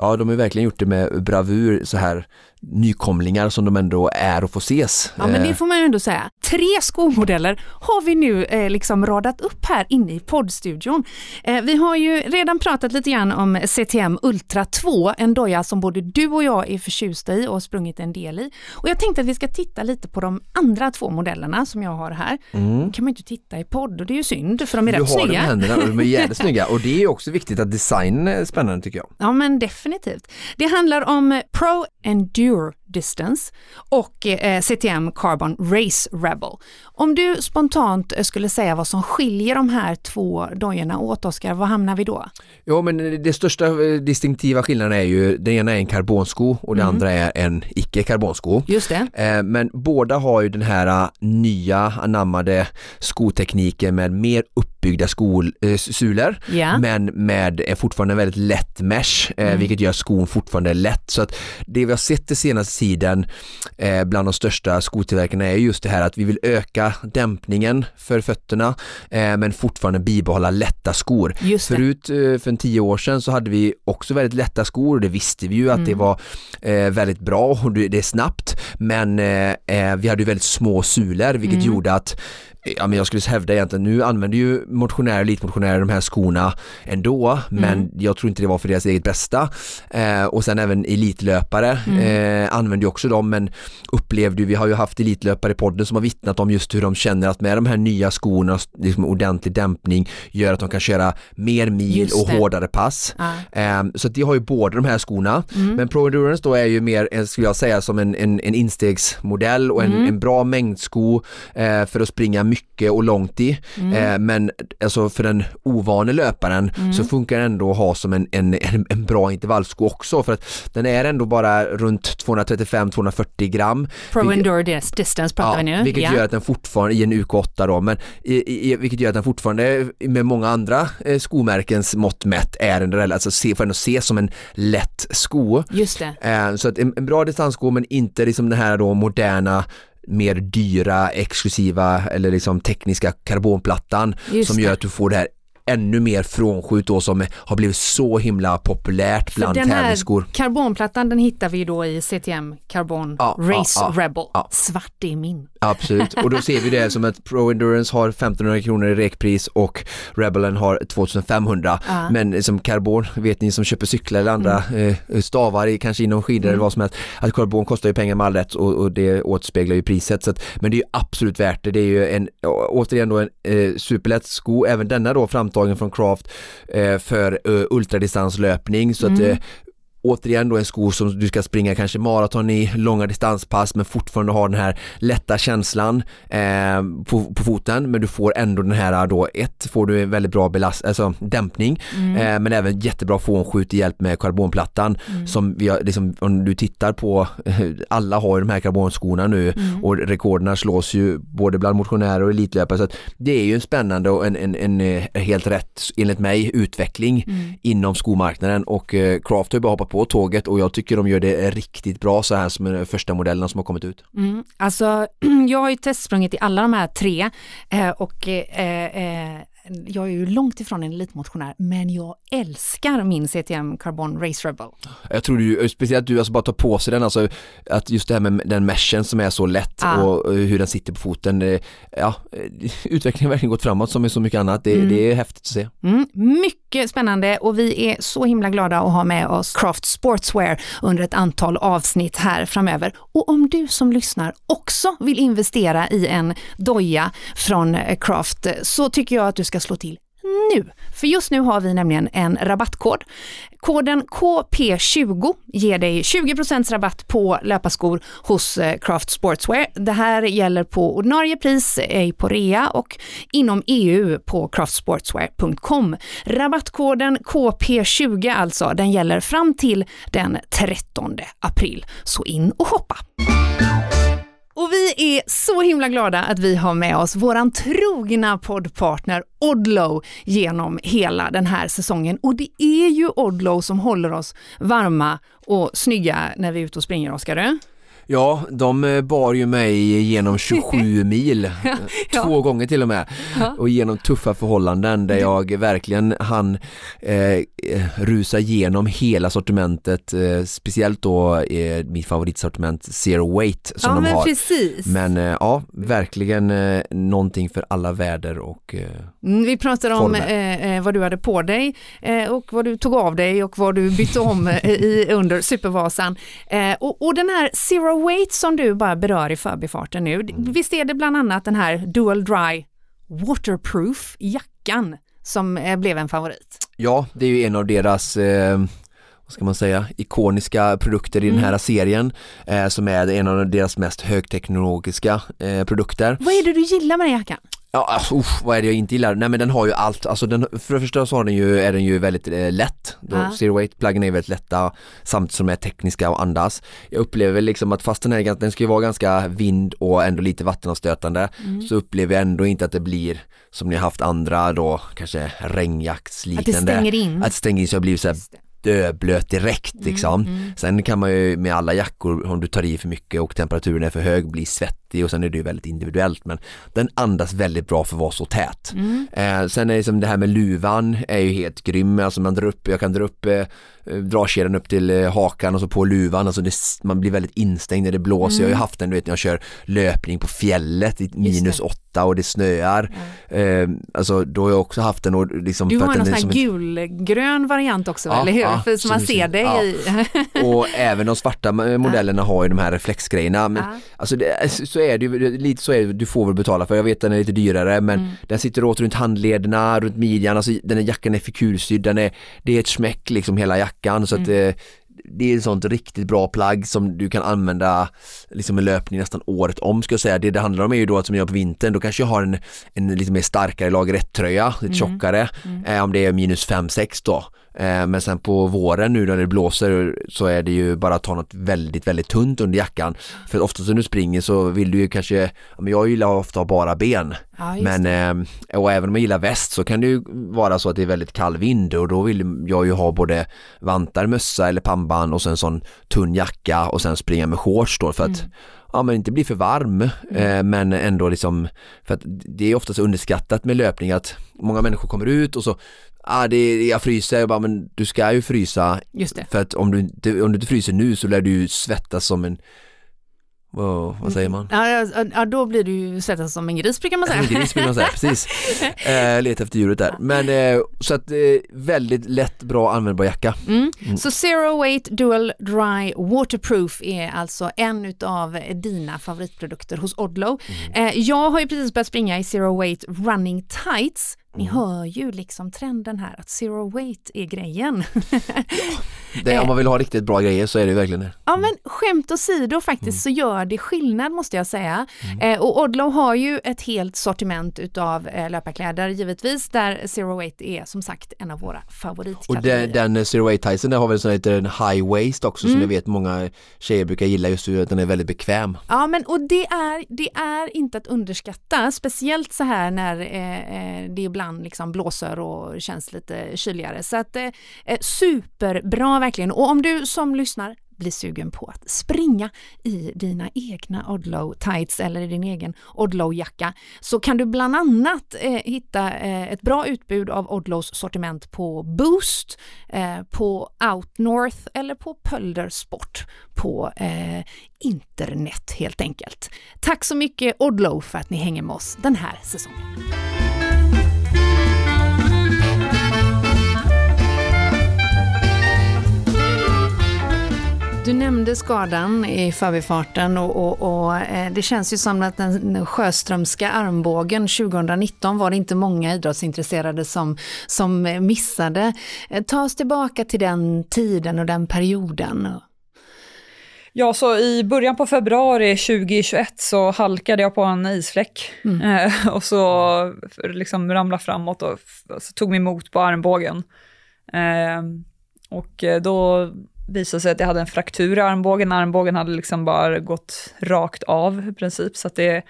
[SPEAKER 2] ja, de har verkligen gjort det med bravur så här nykomlingar som de ändå är och får ses.
[SPEAKER 1] Ja men det eh. får man ju ändå säga. Tre skomodeller har vi nu eh, liksom radat upp här inne i poddstudion. Eh, vi har ju redan pratat lite grann om CTM Ultra 2, en doja som både du och jag är förtjusta i och har sprungit en del i. Och jag tänkte att vi ska titta lite på de andra två modellerna som jag har här. Mm. kan man inte titta i podd och det är ju synd för de är du rätt snygga. Du har
[SPEAKER 2] dem i händerna och de är jävligt snygga och det är också viktigt att designen är spännande tycker jag.
[SPEAKER 1] Ja men definitivt. Det handlar om Pro Endure Distance och eh, CTM Carbon Race Rebel. Om du spontant skulle säga vad som skiljer de här två dojorna åt Oskar, var hamnar vi då?
[SPEAKER 2] Ja men det största eh, distinktiva skillnaden är ju, den ena är en karbonsko och den mm. andra är en icke karbonsko.
[SPEAKER 1] Just det.
[SPEAKER 2] Eh, men båda har ju den här eh, nya anammade skotekniken med mer uppbyggda skol, äh, sulor yeah. men med fortfarande väldigt lätt mesh mm. vilket gör skon fortfarande lätt. Så att det vi har sett den senaste tiden bland de största skotillverkarna är just det här att vi vill öka dämpningen för fötterna men fortfarande bibehålla lätta skor. Förut för en tio år sedan så hade vi också väldigt lätta skor och det visste vi ju att mm. det var eh, väldigt bra och det är snabbt men eh, eh vi hade ju väldigt små sulor vilket mm. gjorde att ja men jag skulle hävda egentligen, nu använder ju motionärer, elitmotionärer de här skorna ändå, mm. men jag tror inte det var för deras eget bästa. Eh, och sen även elitlöpare mm. eh, använder ju också dem, men upplevde ju, vi har ju haft elitlöpare i podden som har vittnat om just hur de känner att med de här nya skorna, liksom ordentlig dämpning, gör att de kan köra mer mil och hårdare pass. Ah. Eh, så det har ju båda de här skorna, mm. men Pro Endurance då är ju mer, skulle jag säga, som en, en, en instegsmodell och en, mm. en bra mängdsko eh, för att springa mycket och långt i. Mm. Eh, men alltså för den ovane löparen mm. så funkar den ändå att ha som en, en, en, en, bra intervallsko också för att den är ändå bara runt 235-240 gram.
[SPEAKER 1] Pro vilket, Endure Distance pratar ja, vi nu.
[SPEAKER 2] Vilket ja. gör att den fortfarande, i en UK8 då, men i, i, vilket gör att den fortfarande med många andra eh, skomärkens mått mätt är en relativt, alltså se, får ändå ses som en lätt sko.
[SPEAKER 1] Just det.
[SPEAKER 2] Eh, så att en, en bra distanssko men inte liksom den här då moderna mer dyra, exklusiva eller liksom tekniska karbonplattan Just som gör att du får det här ännu mer frånskjut då som har blivit så himla populärt bland
[SPEAKER 1] den
[SPEAKER 2] här tävlingsskor.
[SPEAKER 1] Karbonplattan den hittar vi då i CTM Carbon ja, Race ja, ja, Rebel. Svart är min.
[SPEAKER 2] Absolut, och då ser vi det som att Pro Endurance har 1500 kronor i rekpris och Rebelen har 2500. Men som karbon, vet ni som köper cyklar eller andra mm. eh, stavar, kanske inom skidor mm. eller vad som helst, att karbon kostar ju pengar med all rätt och, och det återspeglar ju priset. Så att, men det är ju absolut värt det. Det är ju en, återigen då en eh, superlätt sko, även denna då fram framtagen från Craft eh, för uh, ultradistanslöpning så mm. att eh, återigen då en sko som du ska springa kanske maraton i, långa distanspass men fortfarande ha den här lätta känslan eh, på, på, foten men du får ändå den här då, ett får du en väldigt bra belast, alltså dämpning mm. eh, men även jättebra fånskjut i hjälp med karbonplattan mm. som vi har, liksom, om du tittar på, alla har ju de här karbonskorna nu mm. och rekorderna slås ju både bland motionärer och elitlöpare så att det är ju en spännande och en, en, en, en eh, helt rätt enligt mig utveckling mm. inom skomarknaden och eh, Craft har ju bara hoppat på tåget och jag tycker de gör det riktigt bra så här som första modellerna som har kommit ut.
[SPEAKER 1] Mm. Alltså jag har ju testsprungit i alla de här tre eh, och eh, eh, jag är ju långt ifrån en elitmotionär, men jag älskar min CTM Carbon Race Rebel.
[SPEAKER 2] Jag tror du, speciellt du, alltså bara ta på sig den, alltså att just det här med den meshen som är så lätt ah. och hur den sitter på foten, ja, utvecklingen har verkligen gått framåt som med så mycket annat, det, mm. det är häftigt att se.
[SPEAKER 1] Mm. Mycket spännande och vi är så himla glada att ha med oss Craft Sportswear under ett antal avsnitt här framöver. Och om du som lyssnar också vill investera i en doja från Craft så tycker jag att du ska ska slå till nu. För just nu har vi nämligen en rabattkod. Koden KP20 ger dig 20% rabatt på löparskor hos eh, Craft Sportswear. Det här gäller på ordinarie pris, ej på rea och inom EU på craftsportswear.com. Rabattkoden KP20 alltså, den gäller fram till den 13 april. Så in och shoppa! Och vi är så himla glada att vi har med oss våran trogna poddpartner Odlow genom hela den här säsongen. Och det är ju Odlow som håller oss varma och snygga när vi är ute och springer, Oskar.
[SPEAKER 2] Ja, de eh, bar ju mig genom 27 mil, ja. två gånger till och med, ja. och genom tuffa förhållanden där jag verkligen hann eh, rusa igenom hela sortimentet, eh, speciellt då eh, mitt favoritsortiment Zero Weight som
[SPEAKER 1] ja,
[SPEAKER 2] de
[SPEAKER 1] men
[SPEAKER 2] har.
[SPEAKER 1] Precis.
[SPEAKER 2] Men eh, ja, verkligen eh, någonting för alla väder och eh,
[SPEAKER 1] mm, Vi pratade om eh, vad du hade på dig och vad du tog av dig och vad du bytte om i, under Supervasan. och, och den här Zero Weight som du bara berör i förbifarten nu, mm. visst är det bland annat den här Dual Dry Waterproof jackan som eh, blev en favorit?
[SPEAKER 2] Ja, det är ju en av deras eh, vad ska man säga, ikoniska produkter i mm. den här serien eh, som är en av deras mest högteknologiska eh, produkter.
[SPEAKER 1] Vad är det du gillar med den jackan?
[SPEAKER 2] Ja, alltså, usch, vad är det jag inte gillar? Nej men den har ju allt, alltså den, för det första så har den ju, är den ju väldigt eh, lätt, då ja. Zero Weight pluggen är väldigt lätta samtidigt som de är tekniska och andas. Jag upplever liksom att fast den, är, den ska ju vara ganska vind och ändå lite vattenavstötande mm. så upplever jag ändå inte att det blir som ni har haft andra då, kanske regnjaktsliknande.
[SPEAKER 1] Att det stänger in?
[SPEAKER 2] Att det stänger in så jag blir så här döblöt direkt mm, liksom. Mm, mm. Sen kan man ju med alla jackor, om du tar i för mycket och temperaturen är för hög, bli svettig och sen är det ju väldigt individuellt men den andas väldigt bra för att vara så tät. Mm. Eh, sen är det som det här med luvan är ju helt grym, alltså man drar upp, jag kan dra upp eh, Eh, dragkedjan upp till eh, hakan och så på luvan, alltså det, man blir väldigt instängd när det blåser. Mm. Jag har ju mm. haft den, du vet när jag kör löpning på fjället i minus åtta och det snöar. Mm. Eh, alltså då har jag också haft den och liksom
[SPEAKER 1] Du har
[SPEAKER 2] någon
[SPEAKER 1] sån här gulgrön variant också, ja, eller hur? Ja, för, så man ser dig ja. i.
[SPEAKER 2] och även de svarta modellerna har ju de här reflexgrejerna. Men alltså det, så är det ju, lite så är det, du får väl betala för, jag vet den är lite dyrare men mm. den sitter åt runt handlederna, runt midjan, alltså den här jackan är fikursydd, den är, det är ett smäck liksom hela jackan jackan så att mm. Eh, det är ett sånt riktigt bra plagg som du kan använda liksom med löpning nästan året om ska jag säga. Det det handlar om är ju då att som jag gör på vintern, då kanske jag har en, en lite mer starkare lager 1-tröja, lite mm. tjockare, mm. Eh, om det är minus 5-6 då. Eh, men sen på våren nu när det blåser så är det ju bara att ta något väldigt, väldigt tunt under jackan. För ofta när du springer så vill du ju kanske, jag gillar ofta att ha bara ben. Ja, men, eh, och även om jag gillar väst så kan det ju vara så att det är väldigt kall vind och då vill jag ju ha både vantar, mössa eller pannband och sen sån tunn jacka och sen springa med shorts då för att mm ja men inte bli för varm mm. eh, men ändå liksom för att det är oftast underskattat med löpning att många människor kommer ut och så ah, det, jag fryser, jag bara, men du ska ju frysa. För att om du, inte, om du inte fryser nu så lär du ju svettas som en Wow, vad säger man?
[SPEAKER 1] Ja, ja, då blir du ju svettas som en gris brukar man säga.
[SPEAKER 2] En gris brukar man säga, precis. Eh, leta efter djuret där. Men eh, så att eh, väldigt lätt, bra användbar jacka.
[SPEAKER 1] Mm. Mm. Så Zero Weight Dual Dry Waterproof är alltså en utav dina favoritprodukter hos Odlow. Mm. Eh, jag har ju precis börjat springa i Zero Weight Running Tights Ni hör ju liksom trenden här att zero weight är grejen.
[SPEAKER 2] Det, om man vill ha riktigt bra grejer så är det verkligen det.
[SPEAKER 1] Ja men skämt åsido faktiskt mm. så gör det skillnad måste jag säga. Mm. Eh, och Odlow har ju ett helt sortiment utav eh, löparkläder givetvis där Zero Weight är som sagt en av våra favoritkategorier.
[SPEAKER 2] Och den, den Zero Weight Tyson där har väl sån heter en high waist också mm. som jag vet många tjejer brukar gilla just för att den är väldigt bekväm.
[SPEAKER 1] Ja men och det är, det är inte att underskatta speciellt så här när eh, eh det ibland liksom blåser och känns lite kyligare. Så att eh, eh, superbra verkligen. Och om du som lyssnar blir sugen på att springa i dina egna Odlow tights eller i din egen Odlow jacka så kan du bland annat eh, hitta eh, ett bra utbud av Odlows sortiment på Boost, eh, på Outnorth eller på Pölder Sport på eh, internet helt enkelt. Tack så mycket Odlow för att ni hänger med oss den här säsongen. Du nämnde skadan i förbifarten och, och, och eh, det känns ju som att den Sjöströmska armbågen 2019 var det inte många idrottsintresserade som, som missade. Eh, ta oss tillbaka till den tiden och den perioden.
[SPEAKER 3] Ja, så i början på februari 2021 så halkade jag på en isfläck mm. eh, och så liksom ramlade framåt och tog mig emot på armbågen. Och då visade sig att jag hade en fraktur i armbågen. Armbågen hade liksom bara gått rakt av i princip, så att det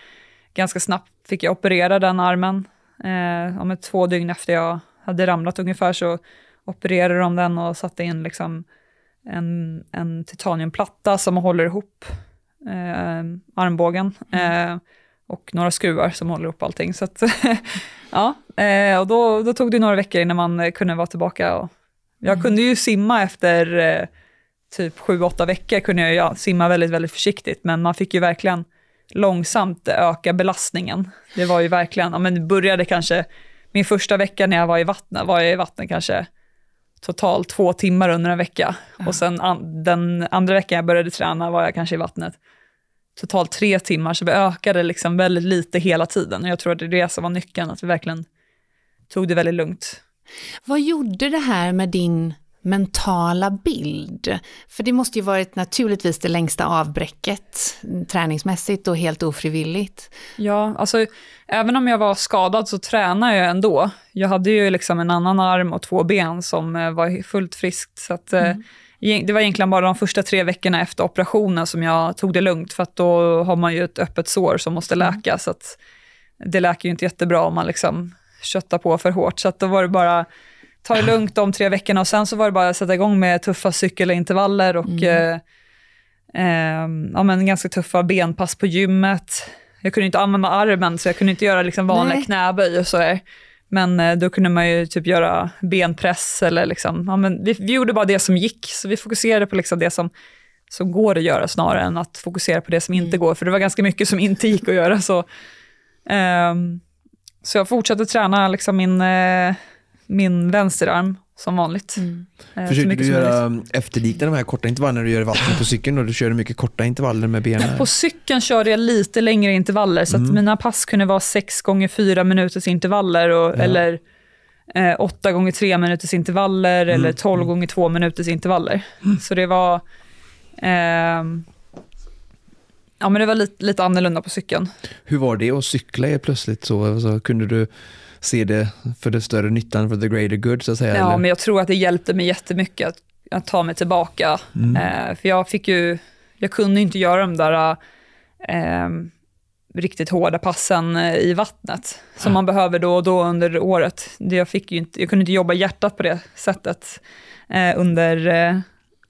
[SPEAKER 3] ganska snabbt fick jag operera den armen. Eh, om ett två dygn efter jag hade ramlat ungefär så opererade de den och satte in liksom en, en titaniumplatta som håller ihop eh, armbågen. Mm. Eh, och några skruvar som håller ihop allting. Så att, ja, eh, och då, då tog det några veckor innan man kunde vara tillbaka. Och jag mm. kunde ju simma efter eh, typ sju, åtta veckor kunde jag simma väldigt, väldigt försiktigt, men man fick ju verkligen långsamt öka belastningen. Det var ju verkligen, ja men det började kanske, min första vecka när jag var i vattnet, var jag i vattnet kanske totalt två timmar under en vecka. Ja. Och sen an, den andra veckan jag började träna var jag kanske i vattnet totalt tre timmar, så vi ökade liksom väldigt lite hela tiden. Och jag tror att det är det som var nyckeln, att vi verkligen tog det väldigt lugnt.
[SPEAKER 1] Vad gjorde det här med din mentala bild? För det måste ju varit naturligtvis det längsta avbräcket träningsmässigt och helt ofrivilligt.
[SPEAKER 3] Ja, alltså även om jag var skadad så tränade jag ändå. Jag hade ju liksom en annan arm och två ben som eh, var fullt friskt. Så att, eh, mm. Det var egentligen bara de första tre veckorna efter operationen som jag tog det lugnt, för att då har man ju ett öppet sår som måste mm. läka. Mm. Så att det läker ju inte jättebra om man liksom köttar på för hårt. Så att då var det bara ta det lugnt de tre veckorna och sen så var det bara att sätta igång med tuffa cykelintervaller och mm. eh, eh, ja, men ganska tuffa benpass på gymmet. Jag kunde inte använda armen så jag kunde inte göra liksom vanliga Nej. knäböj och så. Men eh, då kunde man ju typ göra benpress eller liksom, ja, men vi, vi gjorde bara det som gick. Så vi fokuserade på liksom det som, som går att göra snarare än att fokusera på det som inte mm. går. För det var ganska mycket som inte gick att göra. Så, um, så jag fortsatte träna liksom min eh, min vänsterarm som vanligt. Mm.
[SPEAKER 2] Eh, Försöker du göra efterlikna de här korta intervallerna när du gör i vattnet på cykeln och du kör mycket korta intervaller med benen?
[SPEAKER 3] På cykeln körde jag lite längre intervaller så att mm. mina pass kunde vara 6 gånger 4 minuters intervaller och, ja. eller eh, 8 gånger 3 minuters intervaller mm. eller 12 mm. gånger 2 minuters intervaller. Mm. Så det var eh, Ja men det var lite, lite annorlunda på cykeln.
[SPEAKER 2] Hur var det att cykla plötsligt så? Alltså, kunde du se det för den större nyttan, för the greater good så att säga?
[SPEAKER 3] Ja, eller? men jag tror att det hjälpte mig jättemycket att, att ta mig tillbaka. Mm. Eh, för jag fick ju, jag kunde inte göra de där eh, riktigt hårda passen eh, i vattnet, som ja. man behöver då och då under året. Det jag, fick inte, jag kunde inte jobba hjärtat på det sättet eh, under, eh,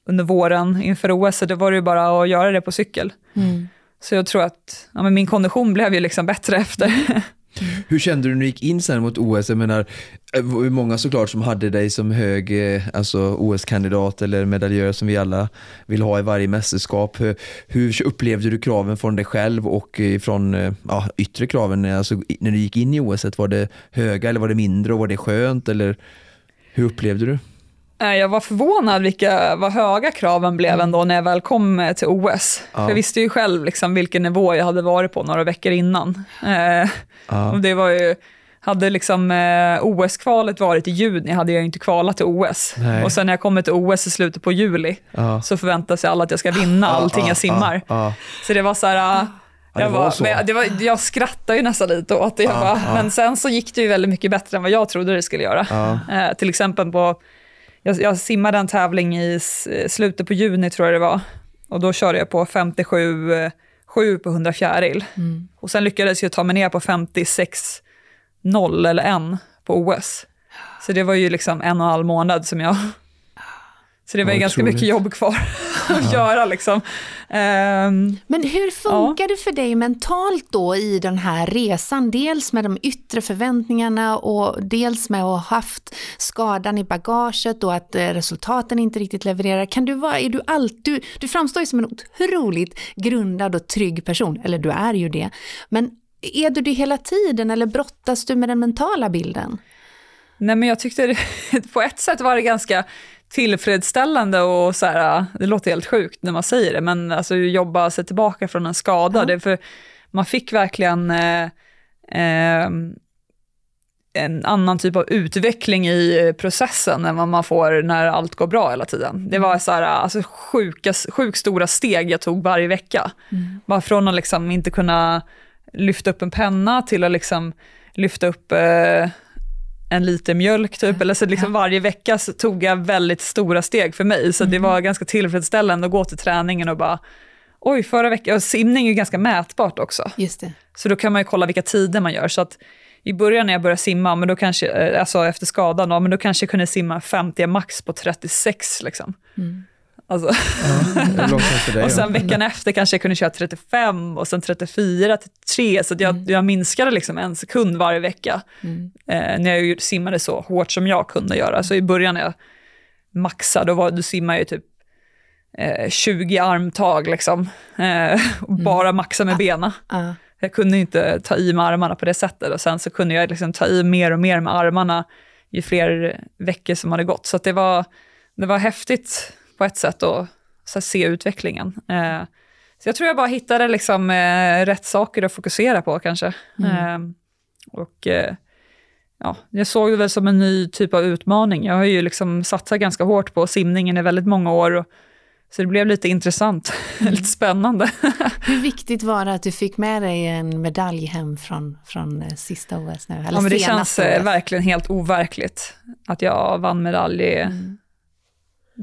[SPEAKER 3] under våren inför OS, så det var ju bara att göra det på cykel. Mm. Så jag tror att ja, men min kondition blev ju liksom bättre efter.
[SPEAKER 2] Hur kände du när du gick in sen mot OS? Jag menar, eh, många såklart som hade dig som hög eh, alltså OS-kandidat eller medaljör som vi alla vill ha i varje mästerskap. Hur, hur upplevde du kraven från dig själv och från eh, ja, yttre kraven? Alltså, när du gick in i OS, var det höga eller var det mindre och var det skönt? Eller hur upplevde du?
[SPEAKER 3] Jag var förvånad vilka, vad höga kraven blev mm. ändå när jag väl kom till OS. Ja. Jag visste ju själv liksom vilken nivå jag hade varit på några veckor innan. Eh, ja. och det var ju, hade liksom eh, OS-kvalet varit i juni hade jag inte kvalat till OS.
[SPEAKER 2] Nej.
[SPEAKER 3] Och sen när jag kommer till OS i slutet på juli
[SPEAKER 2] Ja.
[SPEAKER 3] så förväntar sig alla att jag ska vinna allting
[SPEAKER 2] Ja,
[SPEAKER 3] jag simmar.
[SPEAKER 2] Ja, ja.
[SPEAKER 3] Så det var så här,
[SPEAKER 2] Ja,
[SPEAKER 3] jag, bara, det var, jag skrattade ju nästan lite åt det. Jag
[SPEAKER 2] Ja,
[SPEAKER 3] bara,
[SPEAKER 2] ja.
[SPEAKER 3] Men sen så gick det ju väldigt mycket bättre än vad jag trodde det skulle göra.
[SPEAKER 2] Ja.
[SPEAKER 3] Eh, till exempel på, jag, jag simmade en tävling i slutet på juni tror jag det var. Och då körde jag på 57 eh, 7 på 100 fjäril.
[SPEAKER 1] Mm.
[SPEAKER 3] Och sen lyckades jag ta mig ner på 56 0 eller 1 på OS. Så det var ju liksom en och en halv månad som jag... Så det var
[SPEAKER 2] Ja,
[SPEAKER 3] ju ganska mycket jobb kvar att göra liksom. Ehm,
[SPEAKER 1] Men hur funkar det för dig mentalt då i den här resan? Dels med de yttre förväntningarna och dels med att ha haft skadan i bagaget och att eh, resultaten inte riktigt levererar. Kan du vara, är du allt, du, du framstår ju som en otroligt grundad och trygg person, eller du är ju det. Men är du det hela tiden eller brottas du med den mentala bilden?
[SPEAKER 3] Nej men jag tyckte det, på ett sätt var det ganska tillfredsställande och så här, det låter helt sjukt när man säger det, men alltså jobba sig tillbaka från en skada,
[SPEAKER 1] Ja.
[SPEAKER 3] det, för man fick verkligen eh, eh, en annan typ av utveckling i processen än vad man får när allt går bra hela tiden. Det var så här, alltså sjuka, sjukt stora steg jag tog varje vecka. Bara från att liksom inte kunna lyfta upp en penna till att liksom lyfta upp eh, en liter mjölk typ. Eller så liksom varje vecka så tog jag väldigt stora steg för mig. Så det var ganska tillfredsställande att gå till träningen och bara, oj förra veckan, och simning är ju ganska mätbart också.
[SPEAKER 1] Just det.
[SPEAKER 3] Så då kan man ju kolla vilka tider man gör. Så att i början när jag började simma, men då kanske, eh, alltså efter skadan, då, men då kanske jag kunde simma 50 max på 36. Liksom. Alltså,
[SPEAKER 2] dig.
[SPEAKER 3] och
[SPEAKER 2] ja.
[SPEAKER 3] sen veckan efter kanske jag kunde köra 35 och sen 34 till 3. Så att jag, jag minskade liksom en sekund varje vecka. Eh, när jag ju simmade så hårt som jag kunde göra. Så i början när jag maxade, då, var, då simmade jag ju typ eh, 20 armtag liksom. Eh, och bara maxa med benen.
[SPEAKER 1] Ja.
[SPEAKER 3] Jag kunde inte ta i med armarna på det sättet och sen så kunde jag liksom ta i mer och mer med armarna ju fler veckor som hade gått. Så att det, var, det var häftigt på ett sätt så här, se utvecklingen. Eh, så jag tror jag bara hittade liksom, eh, rätt saker att fokusera på kanske. Eh, och eh, ja, jag såg det väl som en ny typ av utmaning. Jag har ju liksom satsat ganska hårt på simningen i väldigt många år. Och, så det blev lite intressant, lite spännande.
[SPEAKER 1] Hur viktigt var det att du fick med dig en medalj hem från, från eh, sista OS nu? Eller
[SPEAKER 3] Ja, men det känns
[SPEAKER 1] OS?
[SPEAKER 3] verkligen helt overkligt att jag vann medalj. Det,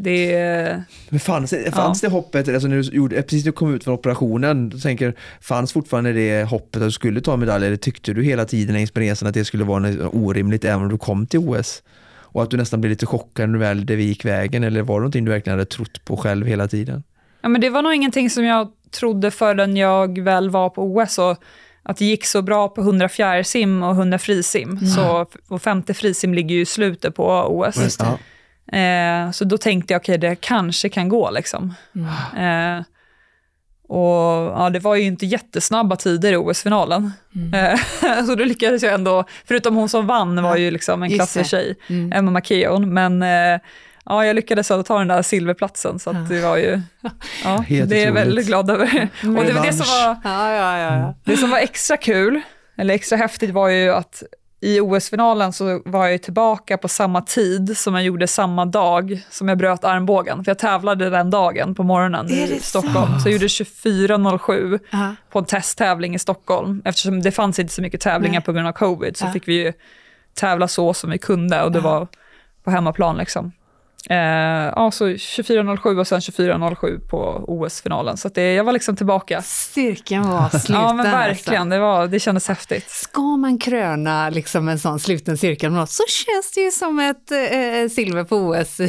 [SPEAKER 3] det
[SPEAKER 2] Men fanns, det, fanns det hoppet, alltså när du gjorde, precis när du kom ut från operationen, tänker, fanns fortfarande det hoppet att du skulle ta medalj eller tyckte du hela tiden längs med resan att det skulle vara orimligt även om du kom till OS? Och att du nästan blev lite chockad när du väl det gick vägen eller var det någonting du verkligen hade trott på själv hela tiden?
[SPEAKER 3] Ja, men det var nog ingenting som jag trodde förrän jag väl var på OS och att det gick så bra på 100 fjärrsim och 100 frisim. Så, och 50 frisim ligger ju i slutet på OS.
[SPEAKER 2] Ja.
[SPEAKER 3] Eh, så då tänkte jag, okej, det kanske kan gå liksom. Eh, och ja, det var ju inte jättesnabba tider i OS-finalen. Eh, så då lyckades jag ändå, förutom hon som vann var ju liksom en klassig
[SPEAKER 1] det.
[SPEAKER 3] tjej,
[SPEAKER 1] Mm.
[SPEAKER 3] Emma McKeown, men eh, ja, jag lyckades ändå ta den där silverplatsen, så att det var ju, ja, det är jag väldigt glad över. Och det var det som var,
[SPEAKER 1] ja, ja. ja.
[SPEAKER 3] det som var extra kul, eller extra häftigt var ju att i OS-finalen så var jag tillbaka på samma tid som jag gjorde samma dag som jag bröt armbågen. För jag tävlade den dagen på morgonen i Stockholm. Så jag gjorde 24.07
[SPEAKER 1] Ja.
[SPEAKER 3] på en testtävling i Stockholm. Eftersom det fanns inte så mycket tävlingar
[SPEAKER 1] Nej.
[SPEAKER 3] på grund av covid så
[SPEAKER 1] Ja.
[SPEAKER 3] fick vi ju tävla så som vi kunde och det var på hemmaplan liksom. Eh, ja, så 24.07 och sen 24.07 på OS-finalen. Så det, jag var liksom tillbaka.
[SPEAKER 1] Cirkeln var sluten.
[SPEAKER 3] Ja men
[SPEAKER 1] alltså.
[SPEAKER 3] verkligen, det, var, det kändes häftigt.
[SPEAKER 1] Ska man kröna liksom en sån sluten cirkel med något så känns det ju som ett eh, silver på OS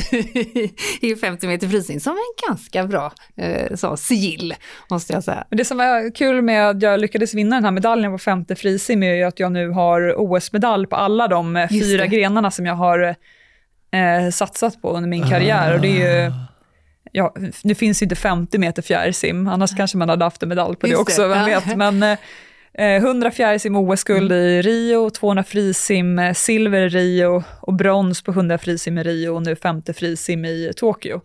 [SPEAKER 1] i 50 meter frisim som en ganska bra eh, så, sigill, måste jag säga.
[SPEAKER 3] Men det som var kul med att jag lyckades vinna den här medaljen på femte frisim är ju att jag nu har OS-medalj på alla de eh,
[SPEAKER 1] Just
[SPEAKER 3] fyra
[SPEAKER 1] det.
[SPEAKER 3] grenarna som jag har eh, satsat på under min karriär. Och det är ju, ja, nu finns ju inte 50 meter fjärilsim, annars kanske man hade haft en medalj på det
[SPEAKER 1] Just det,
[SPEAKER 3] också, vem
[SPEAKER 1] ja.
[SPEAKER 3] vet. Men eh, 100 fjärilsim OS-guld i Rio, 200 frisim eh, silver i Rio och brons på 100 frisim i Rio och nu 50 frisim i Tokyo.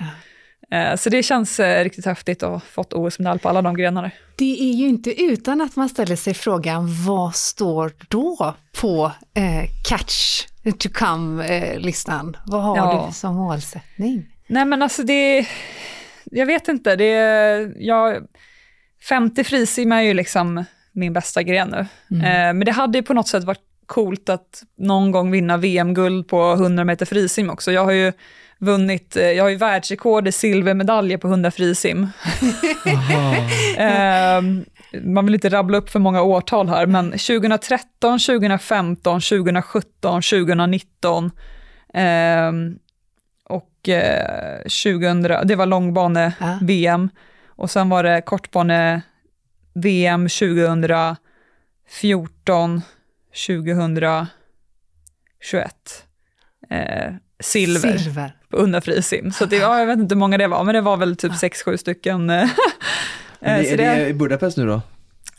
[SPEAKER 3] Eh, Så det känns eh, riktigt häftigt att ha fått OS-medalj på alla de grenarna.
[SPEAKER 1] Det är ju inte utan att man ställer sig frågan, vad står då på eh, catch to come-listan? Vad har
[SPEAKER 3] Ja.
[SPEAKER 1] du som målsättning?
[SPEAKER 3] Nej men alltså det, jag vet inte, det, jag, 50 frisim är ju liksom min bästa gren nu. Eh, men det hade ju på något sätt varit coolt att någon gång vinna VM-guld på 100 meter frisim också. Jag har ju vunnit, eh, jag har ju världsrekord i silvermedaljer på 100 frisim. Eh, man vill inte rabbla upp för många årtal här, men 2013, 2015, 2017, 2019 ehm, och eh, 2000, det var långbane-VM och sen var det kortbane-VM 2014, 2021. Eh, silver
[SPEAKER 1] Silver.
[SPEAKER 3] på 100 frisim. Så det, ja, jag vet inte hur många det var, men det var väl typ 6-7 stycken. eh, eh,
[SPEAKER 2] det,
[SPEAKER 3] så
[SPEAKER 2] är det i Budapest nu då?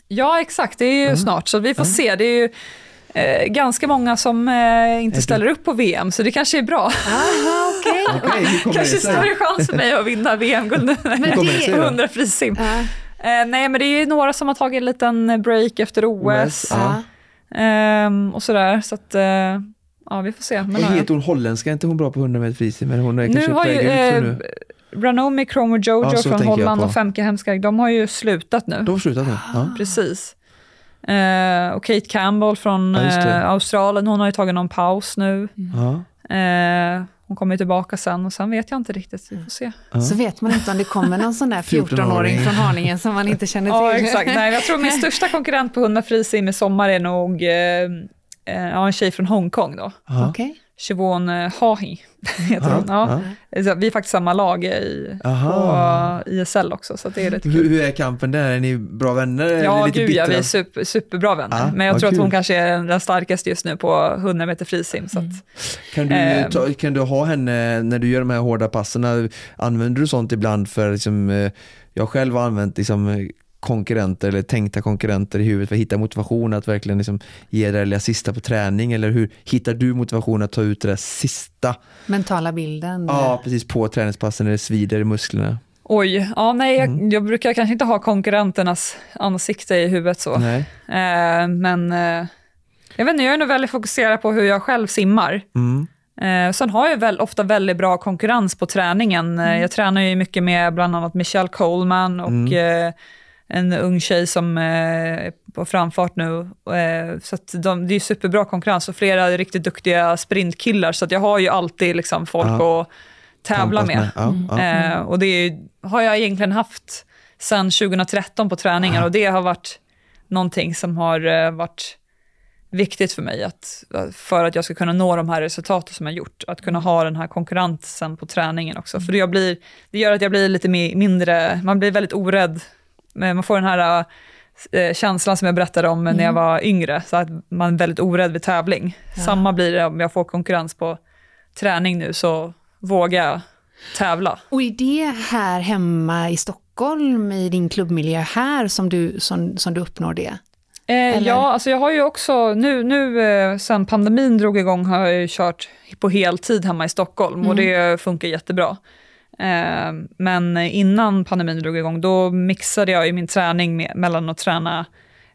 [SPEAKER 3] Ja, exakt. Det är ju snart, så vi får se. Det är ju eh, ganska många som eh, inte ställer upp på VM, så det kanske är bra.
[SPEAKER 1] Aha,
[SPEAKER 2] hur kommer
[SPEAKER 3] kanske
[SPEAKER 2] det
[SPEAKER 3] större chans för mig att vinna VM-guld
[SPEAKER 2] det
[SPEAKER 1] det,
[SPEAKER 3] på
[SPEAKER 2] då?
[SPEAKER 3] 100 frisim.
[SPEAKER 1] ja,
[SPEAKER 3] Eh, nej, men det är ju några som har tagit en liten break efter OS,
[SPEAKER 2] ja.
[SPEAKER 3] ehm, och sådär. Så att, eh, ja, vi får se. Men,
[SPEAKER 2] Vad
[SPEAKER 3] ja.
[SPEAKER 2] heter hon holländska? Är inte hon bra på 100 meter frisim? Men hon är kanske
[SPEAKER 3] nu har ju eh,
[SPEAKER 2] nu.
[SPEAKER 3] Ranomi, Kromo Jojo
[SPEAKER 2] Ja,
[SPEAKER 3] från Holland och Femke Hemskag, de har ju slutat nu.
[SPEAKER 2] De har slutat nu? Ja.
[SPEAKER 3] Precis. Eh, och Kate Campbell från
[SPEAKER 2] Ja,
[SPEAKER 3] eh, Australien, hon har ju tagit någon paus nu.
[SPEAKER 2] Ja.
[SPEAKER 3] Eh, hon kommer tillbaka sen och sen vet jag inte riktigt, vi får se.
[SPEAKER 2] Ja.
[SPEAKER 1] så vet man inte om det kommer någon sån där 14-åring
[SPEAKER 2] 14-åring.
[SPEAKER 1] från Haninge som man inte känner
[SPEAKER 3] Ja,
[SPEAKER 1] till.
[SPEAKER 3] exakt. Nej, jag tror min största konkurrent på 100 frisim i sommar är nog eh, ja, en tjej från Hongkong då.
[SPEAKER 2] Ja.
[SPEAKER 1] Okej.
[SPEAKER 3] Siobhan eh, Hahi heter hon. Ja. Så Vi är faktiskt samma lag i,
[SPEAKER 2] Aha.
[SPEAKER 3] på ISL också, så det är lite
[SPEAKER 2] Hur,
[SPEAKER 3] kul.
[SPEAKER 2] hur är kampen där? Är ni bra vänner?
[SPEAKER 3] Ja,
[SPEAKER 2] lite
[SPEAKER 3] gud ja, vi är super, superbra vänner.
[SPEAKER 2] Ja,
[SPEAKER 3] Men jag
[SPEAKER 2] vad
[SPEAKER 3] tror att hon
[SPEAKER 2] kul.
[SPEAKER 3] kanske är den starkaste just nu på 100 meter frisim. Så att,
[SPEAKER 2] Kan du,
[SPEAKER 3] Ehm.
[SPEAKER 2] ta, kan du ha henne när du gör de här hårda passen? Använder du sånt ibland för, liksom, eh, jag själv har använt liksom, eh, konkurrenter eller tänkta konkurrenter i huvudet för att hitta motivation att verkligen liksom, ge det lilla sista på träning eller hur hittar du motivation att ta ut det där sista?
[SPEAKER 1] Mentala bilden.
[SPEAKER 2] Ja, precis på träningspassen när det svider i musklerna.
[SPEAKER 3] oj, ja, nej, jag,
[SPEAKER 2] Mm.
[SPEAKER 3] jag brukar kanske inte ha konkurrenternas ansikte i huvudet så.
[SPEAKER 2] Nej.
[SPEAKER 3] Eh, men eh, jag vet inte, jag är nog väldigt fokuserad på hur jag själv simmar.
[SPEAKER 2] Mm.
[SPEAKER 3] Eh, sen har jag väl ofta väldigt bra konkurrens på träningen. Eh, Jag tränar ju mycket med bland annat Michelle Coleman och eh, en ung tjej som eh, är på framfart nu. Eh, så att de, det är superbra konkurrens och flera riktigt duktiga sprintkillar. Så att jag har ju alltid liksom folk
[SPEAKER 2] Ja.
[SPEAKER 3] att tävla
[SPEAKER 2] Tampas
[SPEAKER 3] med.
[SPEAKER 2] Ja, ja.
[SPEAKER 3] Eh, och det är, ju- har jag egentligen haft sedan 2013 på träningar och det har varit någonting som har eh, varit viktigt för mig att, för att jag ska kunna nå de här resultaten som jag gjort. Att kunna ha den här konkurrensen på träningen också. För jag blir, det gör att jag blir lite mi- mindre, man blir väldigt orädd. Men Man får den här eh, känslan som jag berättade om när jag var yngre, så att man är väldigt orädd vid tävling. Samma blir det om jag får konkurrens på träning nu, så vågar jag tävla.
[SPEAKER 1] Och är det här hemma i Stockholm, i din klubbmiljö här, som du, som, som du uppnår det?
[SPEAKER 3] Eh, ja, alltså jag har ju också, nu, nu eh, sen pandemin drog igång har jag ju kört på heltid hemma i Stockholm och det funkar jättebra. Eh, men innan pandemin drog igång, då mixade jag ju min träning med, mellan att träna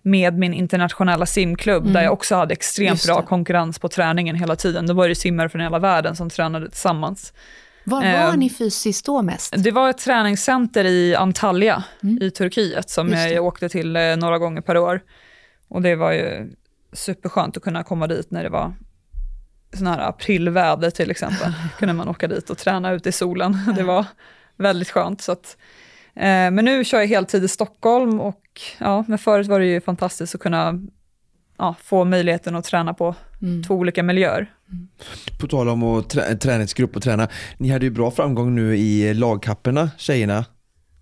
[SPEAKER 3] med min internationella simklubb, där jag också hade extremt bra konkurrens på träningen hela tiden. Då var det simmare från hela världen som tränade tillsammans.
[SPEAKER 1] Var var
[SPEAKER 3] Ehm,
[SPEAKER 1] ni fysiskt då mest?
[SPEAKER 3] Det var ett träningscenter i Antalya i Turkiet som jag åkte till eh, några gånger per år. Och det var ju superskönt att kunna komma dit när det var sån här aprilväder till exempel. kunde man åka dit och träna ute i solen. Det var väldigt skönt. Så att, eh, men nu kör jag heltid i Stockholm och ja, men förut var det ju fantastiskt att kunna ja, få möjligheten att träna på
[SPEAKER 1] Mm.
[SPEAKER 3] två olika miljöer.
[SPEAKER 2] På tal om att trä- träningsgrupp och träna, ni hade ju bra framgång nu i lagkapperna, tjejerna.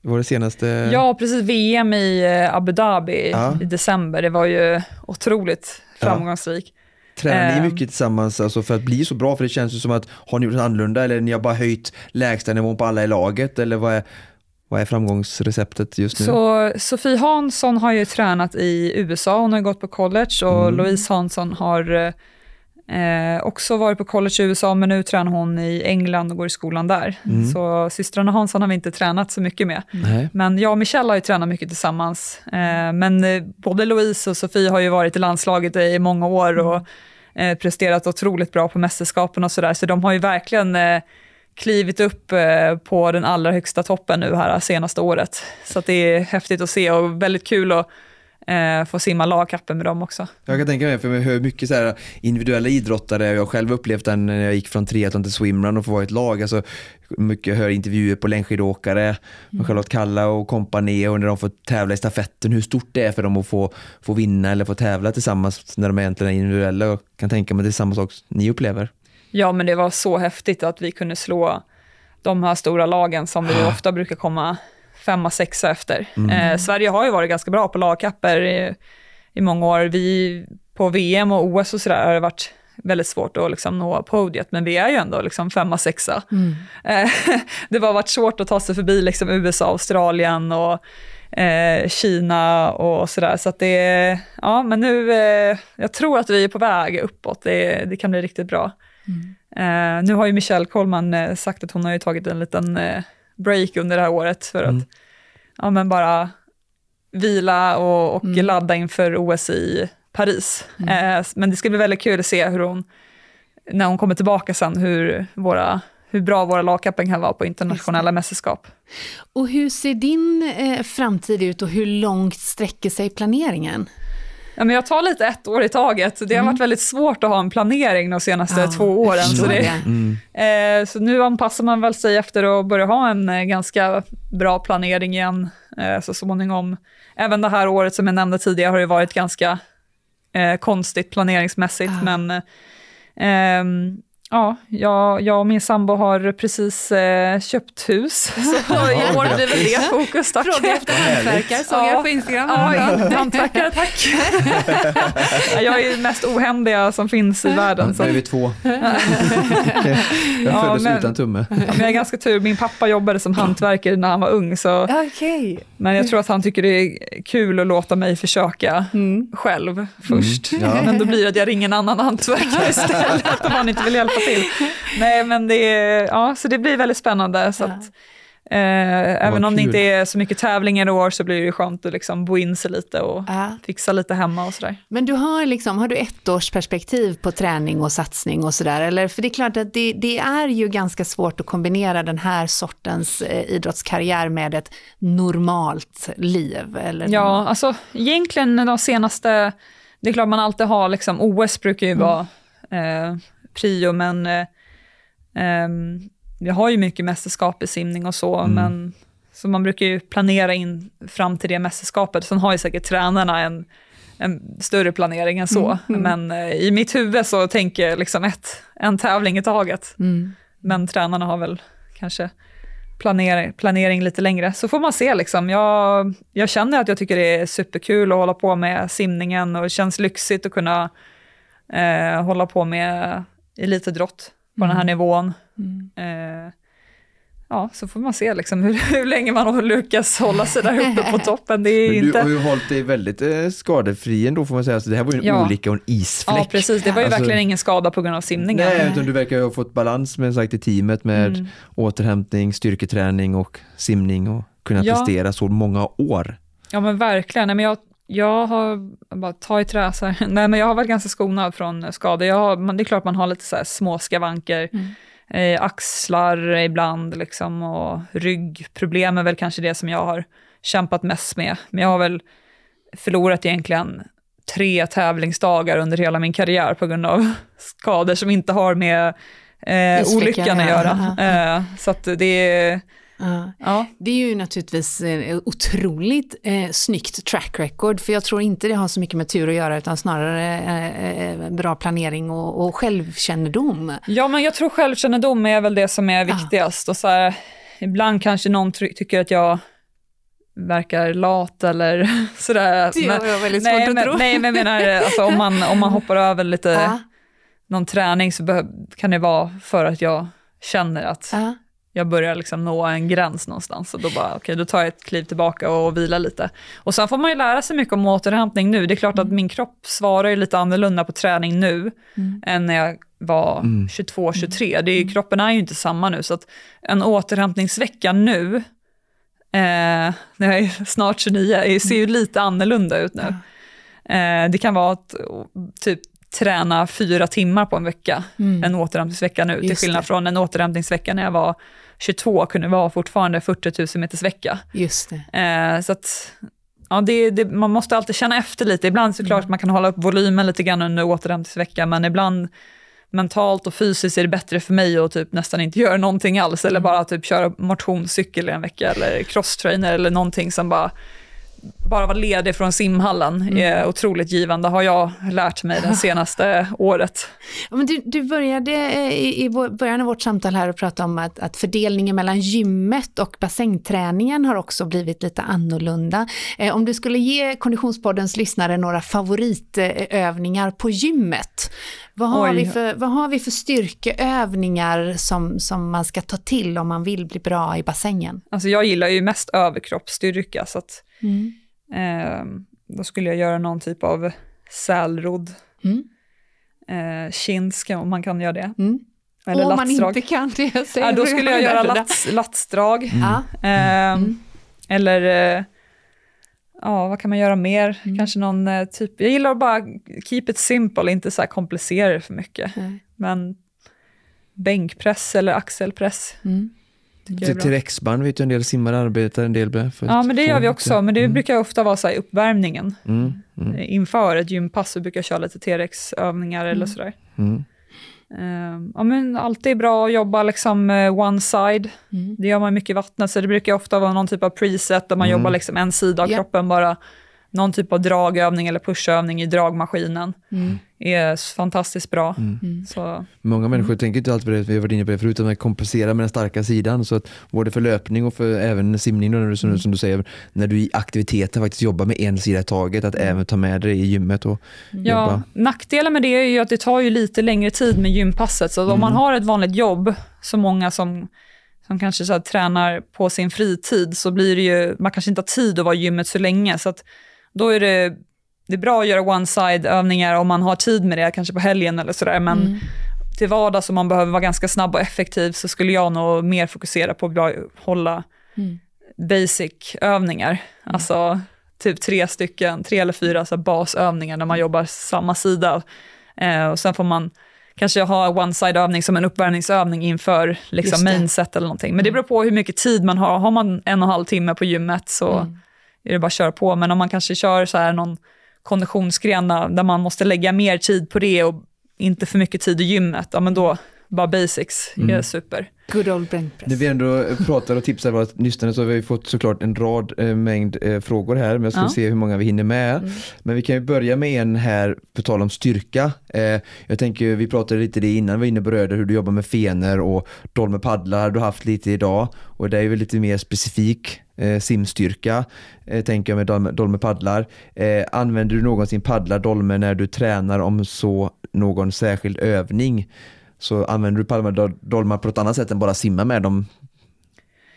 [SPEAKER 2] Det var det senaste?
[SPEAKER 3] Ja, precis. VM i eh, Abu Dhabi
[SPEAKER 2] Ja.
[SPEAKER 3] i december, det var ju otroligt
[SPEAKER 2] Ja. Tränar ni
[SPEAKER 3] Ehm.
[SPEAKER 2] mycket tillsammans alltså för att bli så bra? För det känns ju som att, har ni gjort något annorlunda eller ni har bara höjt lägstanivån på alla i laget? Eller vad är, vad är framgångsreceptet just nu?
[SPEAKER 3] Så Sofie Hansson har ju tränat i USA, hon har gått på college och
[SPEAKER 2] Mm.
[SPEAKER 3] Louise Hansson har Eh, också varit på college i USA, men nu tränar hon i England och går i skolan där.
[SPEAKER 4] Mm.
[SPEAKER 3] Så systrarna Hansson har vi inte tränat så mycket med.
[SPEAKER 4] Nej.
[SPEAKER 3] Men jag och Michelle har ju tränat mycket tillsammans. Eh, men eh, både Louise och Sofie har ju varit i landslaget i många år och eh, presterat otroligt bra på mästerskapen och sådär. Så de har ju verkligen eh, klivit upp eh, på den allra högsta toppen nu här senaste året. Så att det är häftigt att se och väldigt kul att eh, få simma lagkappen med dem också.
[SPEAKER 4] Jag kan tänka mig, för jag hör mycket så här individuella idrottare, jag har själv upplevt den när jag gick från triathlon till swimrun och få vara i ett lag, alltså mycket hör intervjuer på längdskidåkare, med Charlotte Kalla och kompani och när de får tävla i stafetten, hur stort det är för dem att få, få vinna eller få tävla tillsammans när de egentligen är individuella och kan tänka mig det är samma sak ni upplever.
[SPEAKER 3] Ja, men det var så häftigt att vi kunde slå de här stora lagen som vi ofta brukar komma femma, sexa efter. Eh, Sverige har ju varit ganska bra på lagkapper i, i många år. Vi på VM och OS och sådär har det varit väldigt svårt att liksom nå podiet, men vi är ju ändå liksom femma, sexa. Eh, det har varit svårt att ta sig förbi liksom USA, Australien och eh, Kina och sådär. Så att det, ja men nu, eh, jag tror att vi är på väg uppåt. Det, det kan bli riktigt bra. Eh, nu har ju Michelle Kollman eh, sagt att hon har ju tagit en liten eh, break under det här året för att ja, men bara vila och, och ladda inför OS i Paris. Eh, men det ska bli väldigt kul att se hur hon, när hon kommer tillbaka sen, hur, våra, hur bra våra lagkappen kan vara på internationella mästerskap.
[SPEAKER 1] Och hur ser din eh, framtid ut och hur långt sträcker sig planeringen?
[SPEAKER 3] Men jag tar lite ett år i taget. Det har varit väldigt svårt att ha en planering de senaste
[SPEAKER 1] Ja,
[SPEAKER 3] två åren. Så, det,
[SPEAKER 1] det.
[SPEAKER 3] eh, så nu anpassar man väl sig efter att börja ha en eh, ganska bra planering igen eh, så småningom. Även det här året som jag nämnde tidigare har det varit ganska eh, konstigt planeringsmässigt,
[SPEAKER 1] Ja.
[SPEAKER 3] men eh, ehm, Ja, jag, jag och min sambo har precis eh, köpt hus, så i år blir väl det fokus. Tack.
[SPEAKER 1] Fråga efter hantverkare såg jag på Instagram.
[SPEAKER 3] Ja, hantverkare, tack. Ja, jag är ju mest ohändiga som finns i världen. Så.
[SPEAKER 4] Nu är vi två. jag
[SPEAKER 3] Ja,
[SPEAKER 4] föddes
[SPEAKER 3] men-
[SPEAKER 4] utan tumme.
[SPEAKER 3] Ja, men jag är ganska tur, min pappa jobbade som hantverkare när han var ung, så,
[SPEAKER 1] Okej.
[SPEAKER 3] men jag tror att han tycker det är kul att låta mig försöka själv först.
[SPEAKER 4] Mm, ja.
[SPEAKER 3] Men då blir det att jag ringer en annan hantverkare istället om han inte vill hjälpa till. Nej, men det, ja, så det blir väldigt spännande. Så
[SPEAKER 1] Ja.
[SPEAKER 3] att, eh, även om det
[SPEAKER 4] kul.
[SPEAKER 3] inte är så mycket tävlingar i år så blir det skönt att liksom bo in sig lite och
[SPEAKER 1] Ja.
[SPEAKER 3] fixa lite hemma och sådär.
[SPEAKER 1] Men du har, liksom, har du ett års perspektiv på träning och satsning och sådär? Eller? För det är klart att det, det är ju ganska svårt att kombinera den här sortens eh, idrottskarriär med ett normalt liv. Eller
[SPEAKER 3] Ja, alltså egentligen de senaste, det är klart man alltid har, liksom, OS brukar ju vara eh, prio, men eh, ehm, vi har ju mycket mästerskap i simning och så, men så man brukar ju planera in fram till det mästerskapet. Sen har ju säkert tränarna en, en större planering än så, men eh, i mitt huvud så tänker jag liksom ett, en tävling i taget.
[SPEAKER 1] Mm.
[SPEAKER 3] Men tränarna har väl kanske planering, planering lite längre. Så får man se. Liksom. Jag, jag känner att jag tycker det är superkul att hålla på med simningen och det känns lyxigt att kunna eh, hålla på med elitidrott på den här nivån. Eh, ja, så får man se liksom, hur, hur länge man lyckas hålla sig där uppe på toppen. Det är
[SPEAKER 4] Men du
[SPEAKER 3] inte...
[SPEAKER 4] har ju hållit dig väldigt eh, skadefri ändå får man säga. Så det här var ju en
[SPEAKER 3] Ja.
[SPEAKER 4] olycka och en isfläck.
[SPEAKER 3] Ja, precis. Det var ju
[SPEAKER 4] Alltså-
[SPEAKER 3] verkligen ingen skada på grund av simningen.
[SPEAKER 4] Nej, utan du verkar ju ha fått balans med sagt i teamet med
[SPEAKER 3] Mm.
[SPEAKER 4] återhämtning, styrketräning och simning och kunnat
[SPEAKER 3] Ja.
[SPEAKER 4] prestera så många år.
[SPEAKER 3] Ja men verkligen. Nej, men jag, jag har, bara ta i trä så här. Nej men jag har varit ganska skonad från skador. Jag har, men det är klart man har lite så här små skavanker. Eh, axlar ibland liksom och ryggproblem är väl kanske det som jag har kämpat mest med. Men jag har väl förlorat egentligen tre tävlingsdagar under hela min karriär på grund av skador som inte har med eh, olyckan att göra. Eh, så att det är,
[SPEAKER 1] Ja.
[SPEAKER 3] ja.
[SPEAKER 1] Det är ju naturligtvis eh, otroligt eh, snyggt track record, för jag tror inte det har så mycket med tur att göra, utan snarare eh, eh, bra planering och, och självkännedom.
[SPEAKER 3] Ja, men jag tror självkännedom är väl det som är
[SPEAKER 1] Ja.
[SPEAKER 3] viktigast. Och så här, ibland kanske någon try- tycker att jag verkar lat eller sådär.
[SPEAKER 1] Det har jag väldigt
[SPEAKER 3] nej,
[SPEAKER 1] svårt att
[SPEAKER 3] men,
[SPEAKER 1] tro.
[SPEAKER 3] nej, men jag menar, alltså, om, man, om man hoppar över lite
[SPEAKER 1] Ja,
[SPEAKER 3] någon träning så kan det vara för att jag känner att
[SPEAKER 1] ja.
[SPEAKER 3] Jag börjar liksom nå en gräns någonstans. Och då bara, okej, okay, då tar jag ett kliv tillbaka och vilar lite. Och sen får man ju lära sig mycket om återhämtning nu. Det är klart att min kropp svarar ju lite annorlunda på träning nu mm. än när jag var mm. 22, 23. Det är, kroppen är ju inte samma nu, så att en återhämtningsvecka nu, eh, när jag är snart 29, ser ju lite annorlunda ut nu. Eh, det kan vara att typ träna fyra timmar på en vecka, mm. en återhämtningsvecka nu, till skillnad från en återhämtningsvecka när jag var 22, kunde vara fortfarande 40 000 meters vecka.
[SPEAKER 1] Just det.
[SPEAKER 3] Eh, så att, ja, det, det, man måste alltid känna efter lite. Ibland såklart mm. man kan hålla upp volymen lite grann under återhämtningsvecka, men ibland mentalt och fysiskt är det bättre för mig att typ nästan inte göra någonting alls, eller mm. bara typ köra motionscykel i en vecka, eller crosstrainer eller någonting som bara bara vara ledig från simhallen mm. är otroligt givande, har jag lärt mig det senaste året.
[SPEAKER 1] Ja, men du, du började eh, i, i början av vårt samtal här att prata om att, att fördelningen mellan gymmet och bassängträningen har också blivit lite annorlunda. Eh, om du skulle ge Konditionspoddens lyssnare några favoritövningar på gymmet, vad har, vi för, vad har vi för styrkeövningar som, som man ska ta till om man vill bli bra i bassängen?
[SPEAKER 3] Alltså jag gillar ju mest överkroppsstyrka, så att Mm. Eh, då skulle jag göra någon typ av sälrodd. Mm. Eh, kinsk, om man kan göra det. Mm.
[SPEAKER 1] Eller om man inte kan det,
[SPEAKER 3] säger ja, Då skulle jag göra lats, latsdrag. Eh, eller, eh, ja vad kan man göra mer? Mm. Kanske någon eh, typ, jag gillar att bara keep it simple, inte så här komplicera det för mycket. Men bänkpress eller axelpress. Mm.
[SPEAKER 2] T-rexband vet jag en del simmare arbetar en del med.
[SPEAKER 3] ja, men det gör vi också, men det mm. brukar ofta vara så här uppvärmningen. Mm. Mm. Eh, inför ett gympass så brukar jag köra lite T-rex-övningar eller mm. sådär. Mm. Uh, ja, men alltid bra att jobba liksom uh, one side. Mm. Det gör man mycket i vattnet, så det brukar ofta vara någon typ av preset där man jobbar liksom en sida av yeah. kroppen bara någon typ av dragövning eller pushövning i dragmaskinen mm. är fantastiskt bra. Mm. mm. Så.
[SPEAKER 2] Många människor mm. tänker inte alltid på det, vi har varit inne på det förut, att man kompenserar med den starka sidan. Så att både för löpning och för även simning, då, som, mm. som du säger, när du i aktiviteten faktiskt jobbar med en sida i taget, att även ta med det i gymmet och
[SPEAKER 3] ja, jobba. Nackdelen med det är ju att det tar ju lite längre tid med gympasset, så om man har ett vanligt jobb, så många som som kanske så här, tränar på sin fritid, så blir det ju, man kanske inte har tid att vara i gymmet så länge. Så att då är det, det är bra att göra one-side-övningar om man har tid med det, kanske på helgen eller sådär. Men mm. till vardags om man behöver vara ganska snabb och effektiv så skulle jag nog mer fokusera på att hålla mm. basic-övningar. Mm. Alltså typ tre stycken, tre eller fyra så basövningar när man jobbar samma sida. Eh, och sen får man kanske ha one-side-övning som en uppvärmningsövning inför liksom, mainset eller någonting. Men det mm. beror på hur mycket tid man har. Har man en och en halv timme på gymmet så mm är det bara att köra på. Men om man kanske kör så här någon konditionsgren där man måste lägga mer tid på det och inte för mycket tid i gymmet, ja men då bara basics mm. är super.
[SPEAKER 1] Good old bänkpress.
[SPEAKER 2] När vi ändå pratar och tipsar våra lyssnare så har vi fått såklart en rad eh, mängd eh, frågor här, men jag ska ja. se hur många vi hinner med. Mm. Men vi kan ju börja med en här, på tal om styrka. Eh, jag tänker, vi pratade lite det innan vi var inne på röder, hur du jobbar med fener och dolmer paddlar, du har haft lite idag och det är ju lite mer specifik eh, simstyrka, eh, tänker jag med dolme, dolme paddlar. Eh, använder du någonsin paddlar, dolme när du tränar om så någon särskild övning? Så använder du paddlar, dolmar på ett annat sätt än bara simma med dem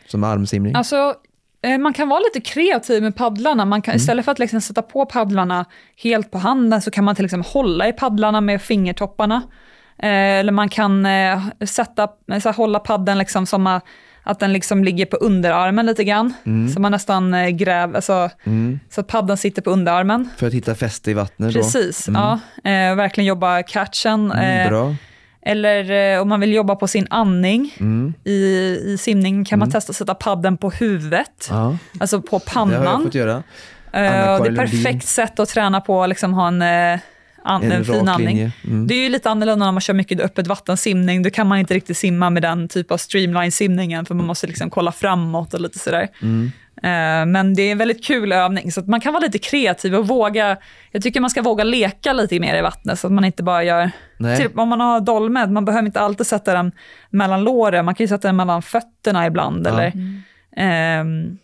[SPEAKER 2] som armsimning?
[SPEAKER 3] Alltså, eh, man kan vara lite kreativ med paddlarna. Man kan, mm. Istället för att liksom sätta på paddlarna helt på handen så kan man till exempel hålla i paddlarna med fingertopparna. Eh, eller man kan eh, sätta, så hålla paddeln liksom som att den liksom ligger på underarmen lite grann. Mm. Så man nästan gräver, alltså, mm. så att paddan sitter på underarmen.
[SPEAKER 2] För att hitta fäste i vattnet
[SPEAKER 3] Precis, mm. ja. Eh, verkligen jobba catchen. Mm, eh, bra. Eller eh, om man vill jobba på sin andning mm. i, i simning kan man testa att sätta padden på huvudet, ja. alltså på pannan. Det har jag
[SPEAKER 2] fått göra.
[SPEAKER 3] det är ett perfekt sätt att träna på, liksom ha en an, en fin andning. Mm. Det är ju lite annorlunda när man kör mycket öppet vattensimning. Då kan man inte riktigt simma med den typ av streamline-simningen, för man måste liksom kolla framåt och lite sådär. Mm. Uh, men det är en väldigt kul övning, så man kan vara lite kreativ och våga, jag tycker man ska våga leka lite mer i vattnet, så att man inte bara gör, typ om man har dolmed, man behöver inte alltid sätta den mellan låren, man kan ju sätta den mellan fötterna ibland, ja. eller mm. uh,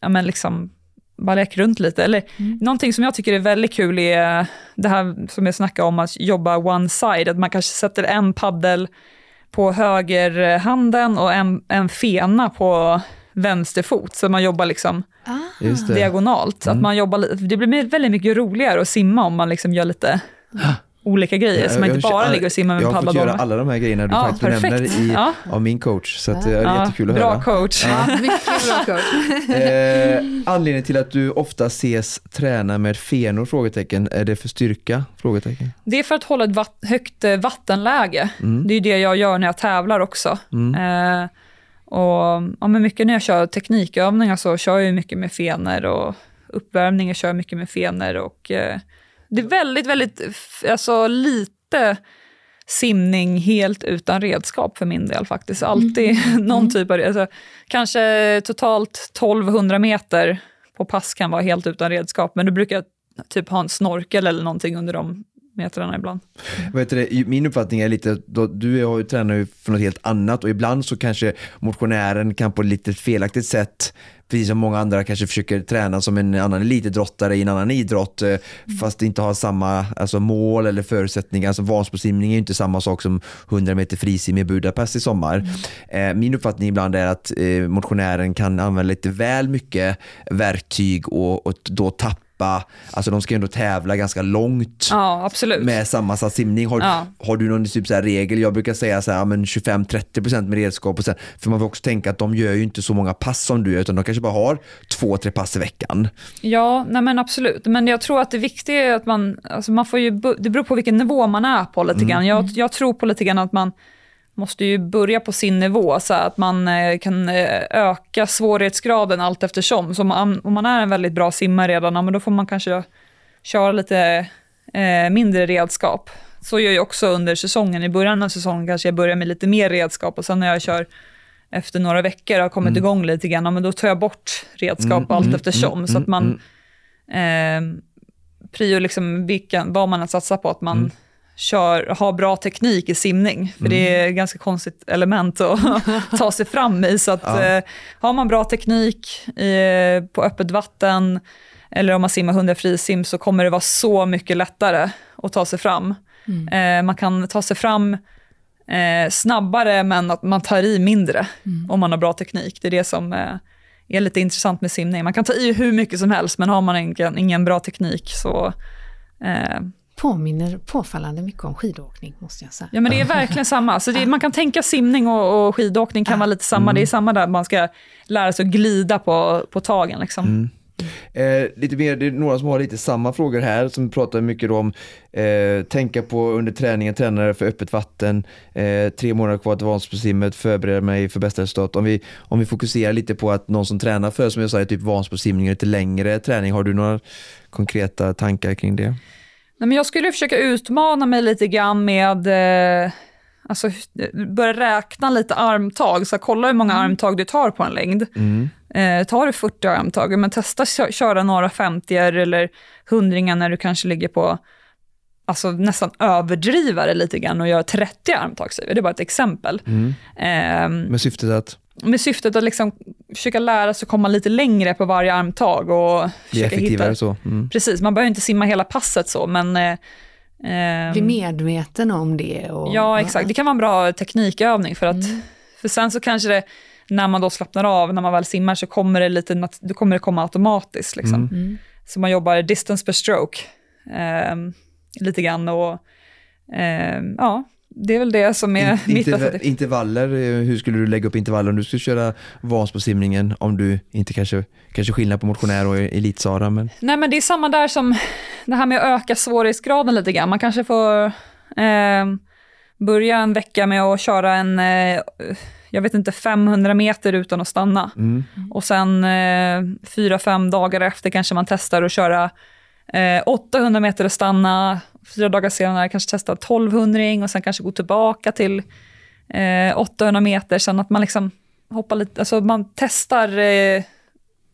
[SPEAKER 3] ja, men liksom bara leka runt lite. Eller mm. någonting som jag tycker är väldigt kul är det här som jag snackade om, att jobba one side, att man kanske sätter en paddel på högerhanden och en, en fena på vänster fot. Så man jobbar liksom
[SPEAKER 1] Ah.
[SPEAKER 3] Diagonalt.
[SPEAKER 2] Mm.
[SPEAKER 3] Att man jobbar, det blir väldigt mycket roligare att simma om man liksom gör lite olika grejer. så man inte bara ligger och simmar med
[SPEAKER 2] Jag har fått göra alla de här grejerna du
[SPEAKER 3] Ja,
[SPEAKER 2] faktiskt
[SPEAKER 3] perfekt.
[SPEAKER 2] nämner i,
[SPEAKER 3] Ja.
[SPEAKER 2] av min coach. Så att, det är
[SPEAKER 3] Ja,
[SPEAKER 2] jättekul att
[SPEAKER 3] bra
[SPEAKER 2] höra.
[SPEAKER 3] coach.
[SPEAKER 1] Ja, mycket bra coach.
[SPEAKER 2] Eh, anledningen till att du ofta ses träna med fenor? Frågetecken. Är det för styrka? Frågetecken.
[SPEAKER 3] Det är för att hålla ett vatt, högt eh, vattenläge.
[SPEAKER 2] Mm.
[SPEAKER 3] Det är det jag gör när jag tävlar också.
[SPEAKER 2] Mm.
[SPEAKER 3] Eh, och ja, men mycket när jag kör teknikövningar så kör jag mycket med fenor och uppvärmningar kör jag mycket med fenor. Och, eh, det är väldigt, väldigt alltså, lite simning helt utan redskap för min del faktiskt. Alltid någon typ av alltså, Kanske totalt 1200 meter på pass kan vara helt utan redskap, men då brukar jag typ ha en snorkel eller någonting under de metrarna ibland.
[SPEAKER 2] Vad heter det? Min uppfattning är lite, då, du har ju tränar ju för något helt annat och ibland så kanske motionären kan på ett lite felaktigt sätt precis som många andra kanske försöker träna som en annan elitidrottare i en annan idrott eh, fast inte har samma alltså, mål eller förutsättningar. Alltså Vansbrosimning är ju inte samma sak som 100 meter frisim i Budapest i sommar. Eh, min uppfattning ibland är att eh, motionären kan använda lite väl mycket verktyg och, och då tappa, alltså de ska ju ändå tävla ganska långt
[SPEAKER 3] Ja, absolut.
[SPEAKER 2] med sammansatt simning. Har,
[SPEAKER 3] Ja.
[SPEAKER 2] har du någon typ så här regel? Jag brukar säga så här, men 25-30% med redskap. Och sen, för man får också tänka att de gör ju inte så många pass som du gör, utan de kanske bara har två, tre pass i veckan.
[SPEAKER 3] Ja, nej men absolut. Men jag tror att det viktiga är att man, alltså man får ju, det beror på vilken nivå man är på lite grann. Jag, jag tror på lite grann att man måste ju börja på sin nivå så att man eh, kan eh, öka svårighetsgraden allt eftersom. Så om man, om man är en väldigt bra simmare redan, ja, men då får man kanske köra lite eh, mindre redskap. Så gör jag också under säsongen. I början av säsongen kanske jag börjar med lite mer redskap och sen när jag kör efter några veckor och har kommit igång lite grann, ja, men då tar jag bort redskap allt eftersom. så att man eh, prio liksom vilken, vad man har satsat på, att man kör, har bra teknik i simning. För det är ett ganska konstigt element att ta sig fram i. Så att,
[SPEAKER 2] Ja.
[SPEAKER 3] eh, har man bra teknik i, på öppet vatten, eller om man simmar 100 frisim, så kommer det vara så mycket lättare att ta sig fram. Eh, man kan ta sig fram eh, snabbare, men att man tar i mindre om man har bra teknik. Det är det som eh, är lite intressant med simning. Man kan ta i hur mycket som helst, men har man ingen, ingen bra teknik så...
[SPEAKER 1] Påminner påfallande mycket om skidåkning måste jag säga.
[SPEAKER 3] ja, men det är verkligen samma. Så det, man kan tänka simning och, och skidåkning kan vara lite samma. Det är samma där man ska lära sig att glida på, på tagen. Liksom.
[SPEAKER 2] Eh, lite mer, det är några som har lite samma frågor här som pratar mycket om eh, tänka på under träningen, tränare för öppet vatten, eh, tre månader kvar till Vansbrosimmet, förbereda mig för bästa resultat. Om vi, om vi fokuserar lite på att någon som tränar för, som jag sa, typ Vansbrosimning, lite längre träning, har du några konkreta tankar kring det?
[SPEAKER 3] Nej, men jag skulle försöka utmana mig lite grann med eh, alltså, börja räkna lite armtag. Så kolla hur många armtag du tar på en längd.
[SPEAKER 2] Mm.
[SPEAKER 3] Eh, tar du 40 armtag, men testa kö- köra några 50 eller 100 när du kanske ligger på Alltså nästan överdriva det lite grann och göra 30 armtag. Det är bara ett exempel.
[SPEAKER 2] Mm.
[SPEAKER 3] Ehm,
[SPEAKER 2] Med syftet att
[SPEAKER 3] med syftet att liksom försöka lära sig komma lite längre på varje armtag och
[SPEAKER 2] bli effektivare
[SPEAKER 3] hitta...
[SPEAKER 2] så. Mm.
[SPEAKER 3] Precis, man behöver inte simma hela passet så, men... Eh, ehm,
[SPEAKER 1] Bli medveten om det. Och,
[SPEAKER 3] Ja, exakt. Det kan vara en bra teknikövning för att för sen så kanske det, när man då slappnar av, när man väl simmar, så kommer det, lite, då kommer det komma automatiskt. Liksom.
[SPEAKER 1] Mm.
[SPEAKER 3] Så man jobbar distance per stroke ehm, lite grann och ehm, ja, det är väl det som är
[SPEAKER 2] In-
[SPEAKER 3] mitt
[SPEAKER 2] interv- intervaller, eh, hur skulle du lägga upp intervaller om du skulle köra Vansbrosimningen om du inte kanske, kanske skillnad på motionär och elitsara men
[SPEAKER 3] Nej men det är samma där som det här med att öka svårighetsgraden lite grann. Man kanske får ehm, börja en vecka med att köra en, eh, jag vet inte, 500 meter utan att stanna.
[SPEAKER 2] mm.
[SPEAKER 3] Och sen eh, fyra, fem dagar efter kanske man testar att köra eh, 800 meter och stanna. Fyra dagar senare kanske testa 1200 och sen kanske gå tillbaka till eh, 800 meter. Sen att man liksom hoppar lite, alltså man testar eh,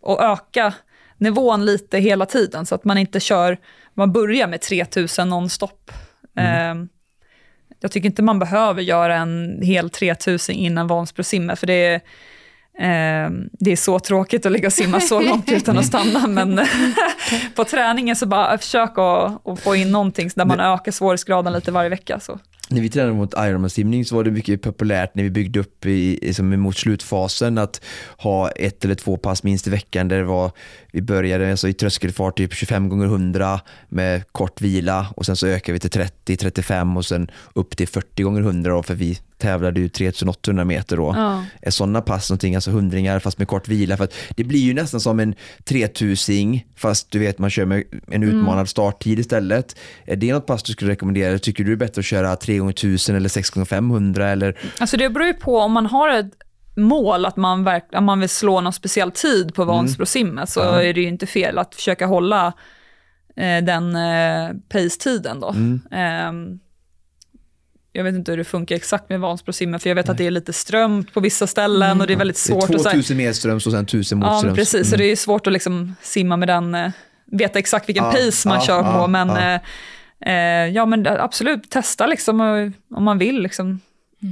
[SPEAKER 3] och öka nivån lite hela tiden så att man inte kör, man börjar med 3000 nonstop. Eh, jag tycker inte man behöver göra en hel 3000 innan Vansbrosimmet, för det är, det är så tråkigt att ligga och simma så långt utan att stanna, men på träningen så bara försök att, att få in någonting där man ökar svårighetsgraden lite varje vecka. Så.
[SPEAKER 2] när vi tränade mot Ironman-simning så var det mycket populärt när vi byggde upp i, liksom mot slutfasen att ha ett eller två pass minst i veckan där det var, vi började alltså i tröskelfart typ 25 gånger 100 med kort vila och sen så ökade vi till 30, 35 och sen upp till 40 gånger 100 då, för vi tävlade ju 3800 meter då.
[SPEAKER 3] Ja.
[SPEAKER 2] Är sådana pass någonting, alltså hundringar fast med kort vila? För det blir ju nästan som en 3000 fast du vet man kör med en utmanad starttid istället. Är det något pass du skulle rekommendera? Tycker du det är bättre att köra 3 gånger 1000 eller 6 gånger 500 eller?
[SPEAKER 3] Alltså det beror ju på om man har ett mål att man, verk, att man vill slå någon speciell tid på Vansbrosimmet så
[SPEAKER 2] Ja.
[SPEAKER 3] är det ju inte fel att försöka hålla eh, den eh, pace-tiden då.
[SPEAKER 2] Mm.
[SPEAKER 3] Ehm, jag vet inte hur det funkar exakt med Vansbrosimmet för jag vet att det är lite strömt på vissa ställen och det är väldigt
[SPEAKER 2] Det är
[SPEAKER 3] svårt att så här-
[SPEAKER 2] 2000 medströms och sen 1000
[SPEAKER 3] Ja, men
[SPEAKER 2] motströms.
[SPEAKER 3] precis. Så
[SPEAKER 2] Mm.
[SPEAKER 3] det är svårt att liksom simma med den, eh, veta exakt vilken
[SPEAKER 2] Ja,
[SPEAKER 3] pace man
[SPEAKER 2] ja,
[SPEAKER 3] kör
[SPEAKER 2] ja,
[SPEAKER 3] på. Men
[SPEAKER 2] ja.
[SPEAKER 3] eh, eh, ja, men absolut, testa liksom eh, om man vill. Liksom.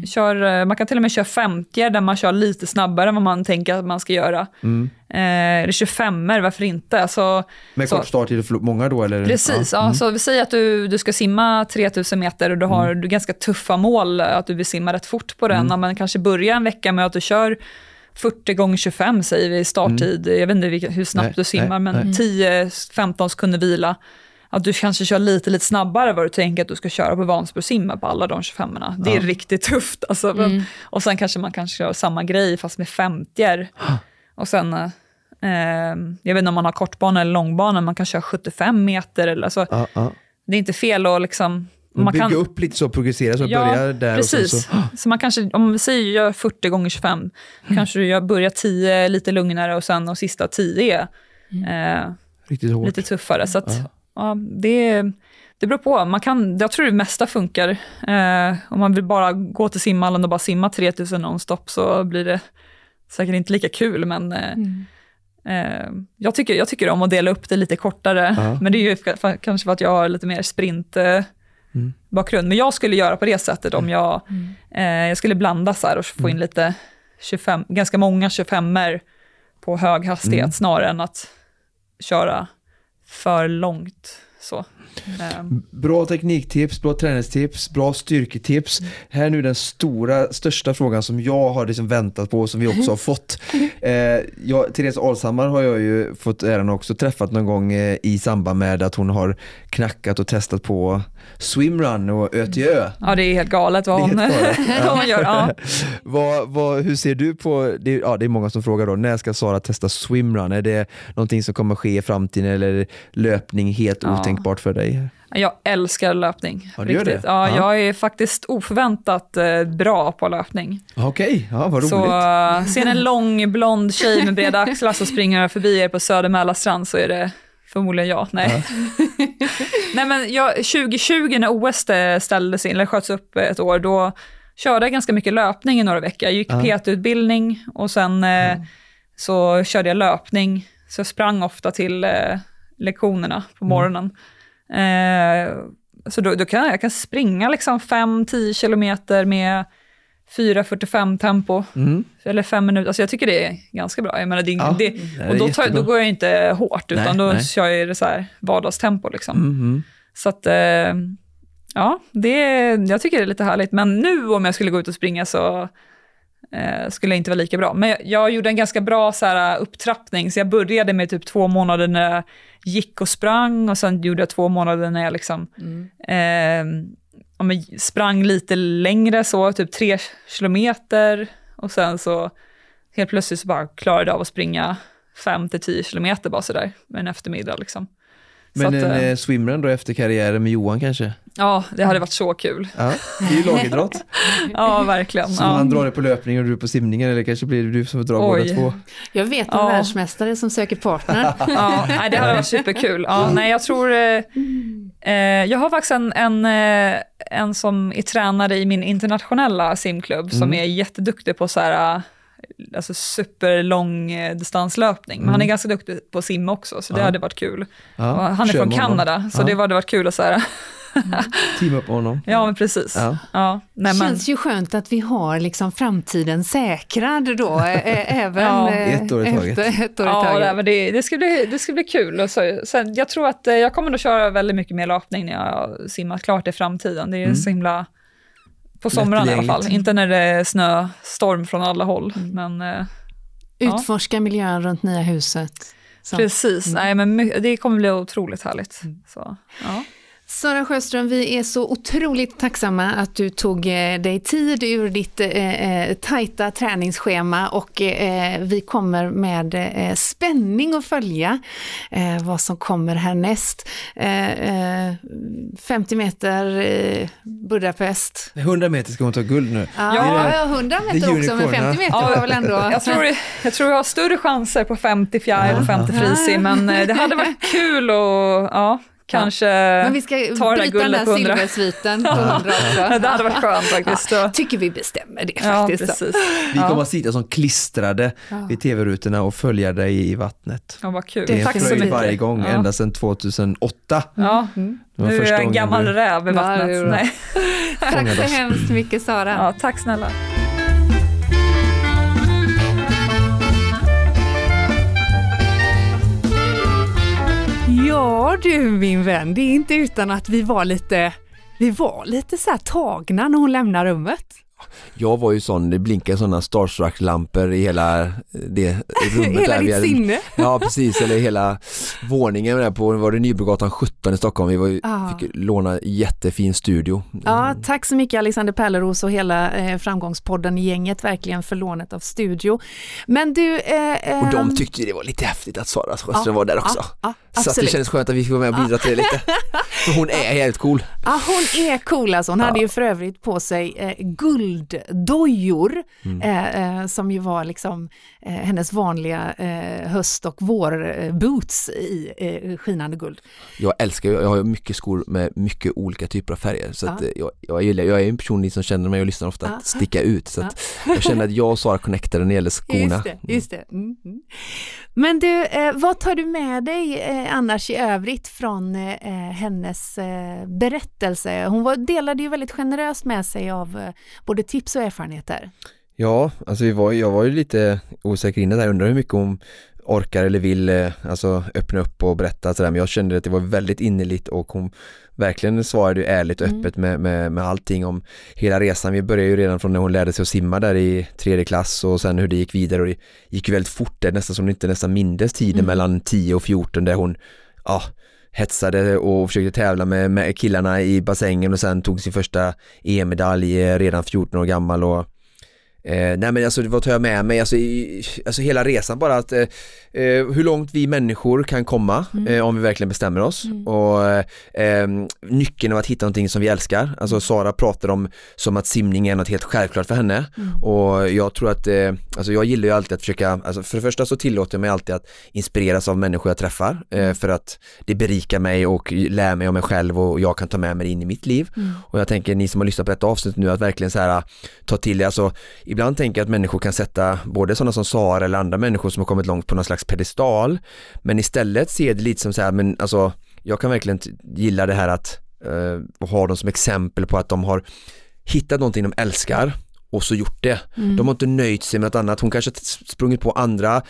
[SPEAKER 3] Kör, eh, man kan till och med köra 50 där man kör lite snabbare än vad man tänker att man ska göra.
[SPEAKER 2] Mm.
[SPEAKER 3] Eh, eller 25 varför inte? Alltså,
[SPEAKER 2] Med
[SPEAKER 3] så-
[SPEAKER 2] kort starttid för många då eller?
[SPEAKER 3] Precis, ja.
[SPEAKER 2] Mm.
[SPEAKER 3] så vi säger att du, du ska simma 3000 meter och du har du ganska tuffa mål, att du vill simma rätt fort på den.
[SPEAKER 2] Mm.
[SPEAKER 3] Ja, men kanske börja en vecka med att du kör 40 gånger 25 säger vi starttid. Jag vet inte hur snabbt
[SPEAKER 2] Mm. Nej,
[SPEAKER 3] du simmar,
[SPEAKER 2] nej,
[SPEAKER 3] men
[SPEAKER 2] nej.
[SPEAKER 3] 10-15 sekunder vila. Att du kanske kör lite, lite snabbare vad du tänker att du ska köra på Vansbrosimmet på alla de 25 erna. Det är
[SPEAKER 2] Ja.
[SPEAKER 3] riktigt tufft. Alltså. Men, och sen kanske man kanske kör samma grej fast med 50 Och sen, eh, jag vet inte om man har kortbana eller långbana, man kan köra 75 meter. Eller, alltså,
[SPEAKER 2] Ja, ja.
[SPEAKER 3] det är inte fel att liksom...
[SPEAKER 2] Man bygga
[SPEAKER 3] kan,
[SPEAKER 2] upp lite så, progressera så,
[SPEAKER 3] Ja,
[SPEAKER 2] börja där
[SPEAKER 3] precis.
[SPEAKER 2] och sen så,
[SPEAKER 3] Så man kanske, om vi säger gör 40 gånger 25,
[SPEAKER 2] Mm.
[SPEAKER 3] kanske du gör, börjar 10 lite lugnare och sen de sista 10 är eh,
[SPEAKER 2] riktigt hårt.
[SPEAKER 3] lite tuffare. Så att,
[SPEAKER 2] Ja.
[SPEAKER 3] det, det beror på. Man kan, jag tror det mesta funkar. Eh, om man vill bara gå till simhallen och bara simma 3000 nonstop så blir det säkert inte lika kul, men eh, eh, jag, tycker, jag tycker om att dela upp det lite kortare.
[SPEAKER 2] Ja.
[SPEAKER 3] Men det är ju för, kanske för att jag har lite mer sprint eh,
[SPEAKER 2] Mm.
[SPEAKER 3] bakgrund. Men jag skulle göra på det sättet om jag, eh, jag skulle blanda så här och få
[SPEAKER 2] Mm.
[SPEAKER 3] in lite 25, ganska många 25 på hög hastighet
[SPEAKER 2] Mm.
[SPEAKER 3] snarare än att köra för långt. Så. Eh,
[SPEAKER 2] Bra tekniktips, bra träningstips, bra styrketips. Här nu den stora, största frågan som jag har liksom väntat på och som vi också har fått. Eh, jag, Therese Alshammar har jag ju fått äran också träffat någon gång eh, i samband med att hon har knackat och testat på swimrun och ö till ö.
[SPEAKER 3] ja, det är helt galet vad
[SPEAKER 2] är
[SPEAKER 3] hon, vad hon gör. Ja.
[SPEAKER 2] vad, vad, hur ser du på, det, ja, det är många som frågar då, när ska Sara testa swimrun? Är det någonting som kommer ske i framtiden eller är löpning helt
[SPEAKER 3] Ja.
[SPEAKER 2] otänkbart för dig?
[SPEAKER 3] Jag älskar löpning.
[SPEAKER 2] Ja,
[SPEAKER 3] riktigt.
[SPEAKER 2] det?
[SPEAKER 3] Ja,
[SPEAKER 2] Ja.
[SPEAKER 3] Jag är faktiskt oförväntat eh, bra på löpning.
[SPEAKER 2] Okej, ja, vad roligt.
[SPEAKER 3] Så uh, ser en lång blond tjej med breda axlar som springer förbi er på Söder Mälarstrand så är det förmodligen jag. Nej, Nej men jag, 2020 när OS ställdes in, eller sköts upp ett år, då körde jag ganska mycket löpning i några veckor. Jag gick
[SPEAKER 2] Ja.
[SPEAKER 3] PT-utbildning och sen eh, så körde jag löpning. Så jag sprang ofta till eh, lektionerna på morgonen. Eh, så då, då kan jag, jag kan springa liksom 5-10 kilometer med 4.45 tempo,
[SPEAKER 2] Mm.
[SPEAKER 3] eller fem minuter. Alltså jag tycker det är ganska bra. Jag menar, det,
[SPEAKER 2] Ja,
[SPEAKER 3] det, och då, tar, då går jag inte hårt, utan
[SPEAKER 2] Nej,
[SPEAKER 3] då
[SPEAKER 2] nej.
[SPEAKER 3] kör jag det så här vardagstempo. Liksom.
[SPEAKER 2] Mhm.
[SPEAKER 3] Så att, eh, ja, det, jag tycker det är lite härligt. Men nu om jag skulle gå ut och springa så eh, skulle jag inte vara lika bra. Men jag, jag gjorde en ganska bra så här, upptrappning, så jag började med typ två månader när jag gick och sprang och sen gjorde jag två månader när jag liksom eh, ja, men sprang lite längre, så typ tre kilometer och sen så helt plötsligt så bara klarade jag av att springa fem till tio kilometer bara sådär en eftermiddag. Liksom. Så
[SPEAKER 2] Men
[SPEAKER 3] att,
[SPEAKER 2] en
[SPEAKER 3] eh,
[SPEAKER 2] eh, swimrun då efter karriären med Johan kanske?
[SPEAKER 3] Ja, det hade varit så kul.
[SPEAKER 2] Ja, det är ju lagidrott.
[SPEAKER 3] Ja, verkligen.
[SPEAKER 2] Så
[SPEAKER 3] Ja.
[SPEAKER 2] han drar dig på löpning och du på simningen eller kanske blir det du som får dra båda två.
[SPEAKER 1] Jag vet en
[SPEAKER 3] Ja.
[SPEAKER 1] världsmästare som söker partner.
[SPEAKER 3] Ja, nej, det hade varit superkul. Ja, nej, jag tror... Eh, eh, jag har faktiskt en, en, eh, en som är tränare i min internationella simklubb som
[SPEAKER 2] Mm.
[SPEAKER 3] är jätteduktig på så här, eh, alltså superlång distanslöpning. Men han är
[SPEAKER 2] Mm.
[SPEAKER 3] ganska duktig på att simma också, så det
[SPEAKER 2] Ja.
[SPEAKER 3] hade varit kul.
[SPEAKER 2] Ja,
[SPEAKER 3] Och han är
[SPEAKER 2] kör
[SPEAKER 3] från. Kanada, så
[SPEAKER 2] Ja.
[SPEAKER 3] det hade varit kul att så här,
[SPEAKER 2] Teama upp honom.
[SPEAKER 3] ja men precis.
[SPEAKER 2] Ja.
[SPEAKER 3] Ja. nej,
[SPEAKER 1] Det
[SPEAKER 3] men,
[SPEAKER 1] känns ju skönt att vi har liksom framtiden säkrad då, även
[SPEAKER 3] Ja.
[SPEAKER 2] Ett år i taget.
[SPEAKER 1] efter ett år i
[SPEAKER 3] Ja,
[SPEAKER 1] taget.
[SPEAKER 3] nej, men det, det, ska bli, det ska bli kul. Och så, sen, jag tror att eh, jag kommer att köra väldigt mycket mer löpning när jag simmat klart i framtiden. Det är
[SPEAKER 2] Mm.
[SPEAKER 3] så himla På somrarna i alla fall, inte när det är snöstorm från alla håll. Men eh, Ja.
[SPEAKER 1] Utforska miljön runt nya huset. Så.
[SPEAKER 3] precis,
[SPEAKER 1] Mm.
[SPEAKER 3] Nej, men det kommer bli otroligt härligt. Så, ja.
[SPEAKER 1] Sara Sjöström, vi är så otroligt tacksamma att du tog eh, dig tid ur ditt eh, eh, tajta träningsschema och eh, vi kommer med eh, spänning att följa eh, vad som kommer härnäst. Eh, eh, 50 meter eh, Budapest.
[SPEAKER 4] 100 meter ska hon ta guld nu.
[SPEAKER 1] Ja,
[SPEAKER 3] Ja,
[SPEAKER 4] det är
[SPEAKER 1] ja, 100
[SPEAKER 4] det är
[SPEAKER 1] meter också, men
[SPEAKER 4] unicorn,
[SPEAKER 1] 50 meter
[SPEAKER 3] ja.
[SPEAKER 1] var väl ändå...
[SPEAKER 3] Jag, tror, jag tror jag har större chanser på 50 fjäril och 50 frisim, men det hade varit kul att ja, kanske
[SPEAKER 1] Men vi ska
[SPEAKER 3] ta det där
[SPEAKER 1] bryta den
[SPEAKER 3] guldet
[SPEAKER 1] där
[SPEAKER 3] på 100.
[SPEAKER 1] silversviten på 100 också.
[SPEAKER 3] Det hade varit skönt faktiskt.
[SPEAKER 1] Ja, tycker vi bestämmer det
[SPEAKER 3] Ja,
[SPEAKER 1] faktiskt.
[SPEAKER 3] precis.
[SPEAKER 4] Vi
[SPEAKER 3] Ja.
[SPEAKER 4] kommer att sitta som klistrade
[SPEAKER 1] Ja.
[SPEAKER 4] vid tv-rutorna och följa dig i vattnet.
[SPEAKER 3] Ja, vad kul.
[SPEAKER 4] Det är en
[SPEAKER 3] Tack
[SPEAKER 4] fröjd
[SPEAKER 3] mycket.
[SPEAKER 4] varje gång,
[SPEAKER 3] Ja.
[SPEAKER 4] ända sedan 2008.
[SPEAKER 3] Ja,
[SPEAKER 1] Mm.
[SPEAKER 4] Det var
[SPEAKER 3] nu är jag en gammal
[SPEAKER 4] du-
[SPEAKER 3] räv i
[SPEAKER 1] Ja,
[SPEAKER 3] vattnet. Nej.
[SPEAKER 1] Tack så hemskt mycket Sara.
[SPEAKER 3] Ja, tack snälla.
[SPEAKER 1] Ja du min vän, det är inte utan att vi var lite, vi var lite så tagna när hon lämnar rummet.
[SPEAKER 2] Jag var ju sån, det blinkade sådana starstruck-lampor i hela det rummet
[SPEAKER 1] Hela
[SPEAKER 2] där.
[SPEAKER 1] ditt
[SPEAKER 2] hade-
[SPEAKER 1] sinne.
[SPEAKER 2] Ja precis, eller hela våningen där på, var det Nybrogatan 17 i Stockholm, vi var,
[SPEAKER 1] Ja.
[SPEAKER 2] fick låna jättefin studio.
[SPEAKER 1] Ja, tack så mycket Alexander Pärleros och hela eh, Framgångspodden-gänget verkligen för lånet av studio. Men du... Eh,
[SPEAKER 2] Och de
[SPEAKER 1] ehm,
[SPEAKER 2] tyckte det var lite häftigt att Sara Sjöström
[SPEAKER 1] Ja,
[SPEAKER 2] var där också.
[SPEAKER 1] Ja, ja,
[SPEAKER 2] så att det
[SPEAKER 1] absolut.
[SPEAKER 2] kändes skönt att vi fick vara med och bidra till det lite. För hon är helt cool.
[SPEAKER 1] Ja, hon är cool alltså. Hon
[SPEAKER 2] Ja.
[SPEAKER 1] hade ju för övrigt på sig eh, gulddojor
[SPEAKER 2] Mm.
[SPEAKER 1] eh, eh, som ju var liksom eh, hennes vanliga eh, höst och vårboots i eh, skinande guld.
[SPEAKER 2] Jag älskar, jag har mycket skor med mycket olika typer av färger så att
[SPEAKER 1] Ja.
[SPEAKER 2] eh, jag, jag, gillar, jag är en person som känner mig och lyssnar ofta
[SPEAKER 1] Ja.
[SPEAKER 2] att sticka ut så att jag känner att jag och Sara connectade när det gäller skorna.
[SPEAKER 1] Just det, just det. Mm, mm. Men du, eh, vad tar du med dig eh, Eh, annars i övrigt från eh, eh, hennes eh, berättelse? Hon var, delade ju väldigt generöst med sig av eh, både tips och erfarenheter.
[SPEAKER 2] Ja, alltså vi var, jag var ju lite osäker innan där, undrar hur mycket hon orkar eller vill eh, alltså öppna upp och berätta sådär men jag kände att det var väldigt innerligt och hon verkligen svarade ju ärligt och
[SPEAKER 1] Mm.
[SPEAKER 2] öppet med, med, med allting om hela resan. Vi började ju redan från när hon lärde sig att simma där i tredje klass och sen hur det gick vidare och det gick ju väldigt fort där, nästan som hon inte nästan mindes tiden
[SPEAKER 1] Mm.
[SPEAKER 2] mellan 10 och 14 där hon ja, hetsade och försökte tävla med, med killarna i bassängen och sen tog sin första EM-medalj eh, redan 14 år gammal och Eh, nej men alltså vad tar jag med mig? Alltså, i, alltså hela resan bara att eh, eh, hur långt vi människor kan komma
[SPEAKER 1] Mm.
[SPEAKER 2] eh, om vi verkligen bestämmer oss
[SPEAKER 1] Mm.
[SPEAKER 2] och eh, eh, nyckeln av att hitta någonting som vi älskar. Alltså Sara pratar om som att simning är något helt självklart för henne
[SPEAKER 1] Mm.
[SPEAKER 2] och jag tror att, eh, alltså jag gillar ju alltid att försöka, alltså för det första så tillåter jag mig alltid att inspireras av människor jag träffar eh, för att det berikar mig och lär mig om mig själv och jag kan ta med mig det in i mitt liv.
[SPEAKER 1] Mm.
[SPEAKER 2] Och jag tänker ni som har lyssnat på detta avsnitt nu att verkligen så här ta till er, alltså ibland tänker jag att människor kan sätta både sådana som Sara eller andra människor som har kommit långt på någon slags pedestal men istället ser det lite som så här, men alltså jag kan verkligen gilla det här att eh, ha dem som exempel på att de har hittat någonting de älskar och så gjort det.
[SPEAKER 1] Mm.
[SPEAKER 2] De har inte nöjt sig med något annat. Hon kanske sprungit på andra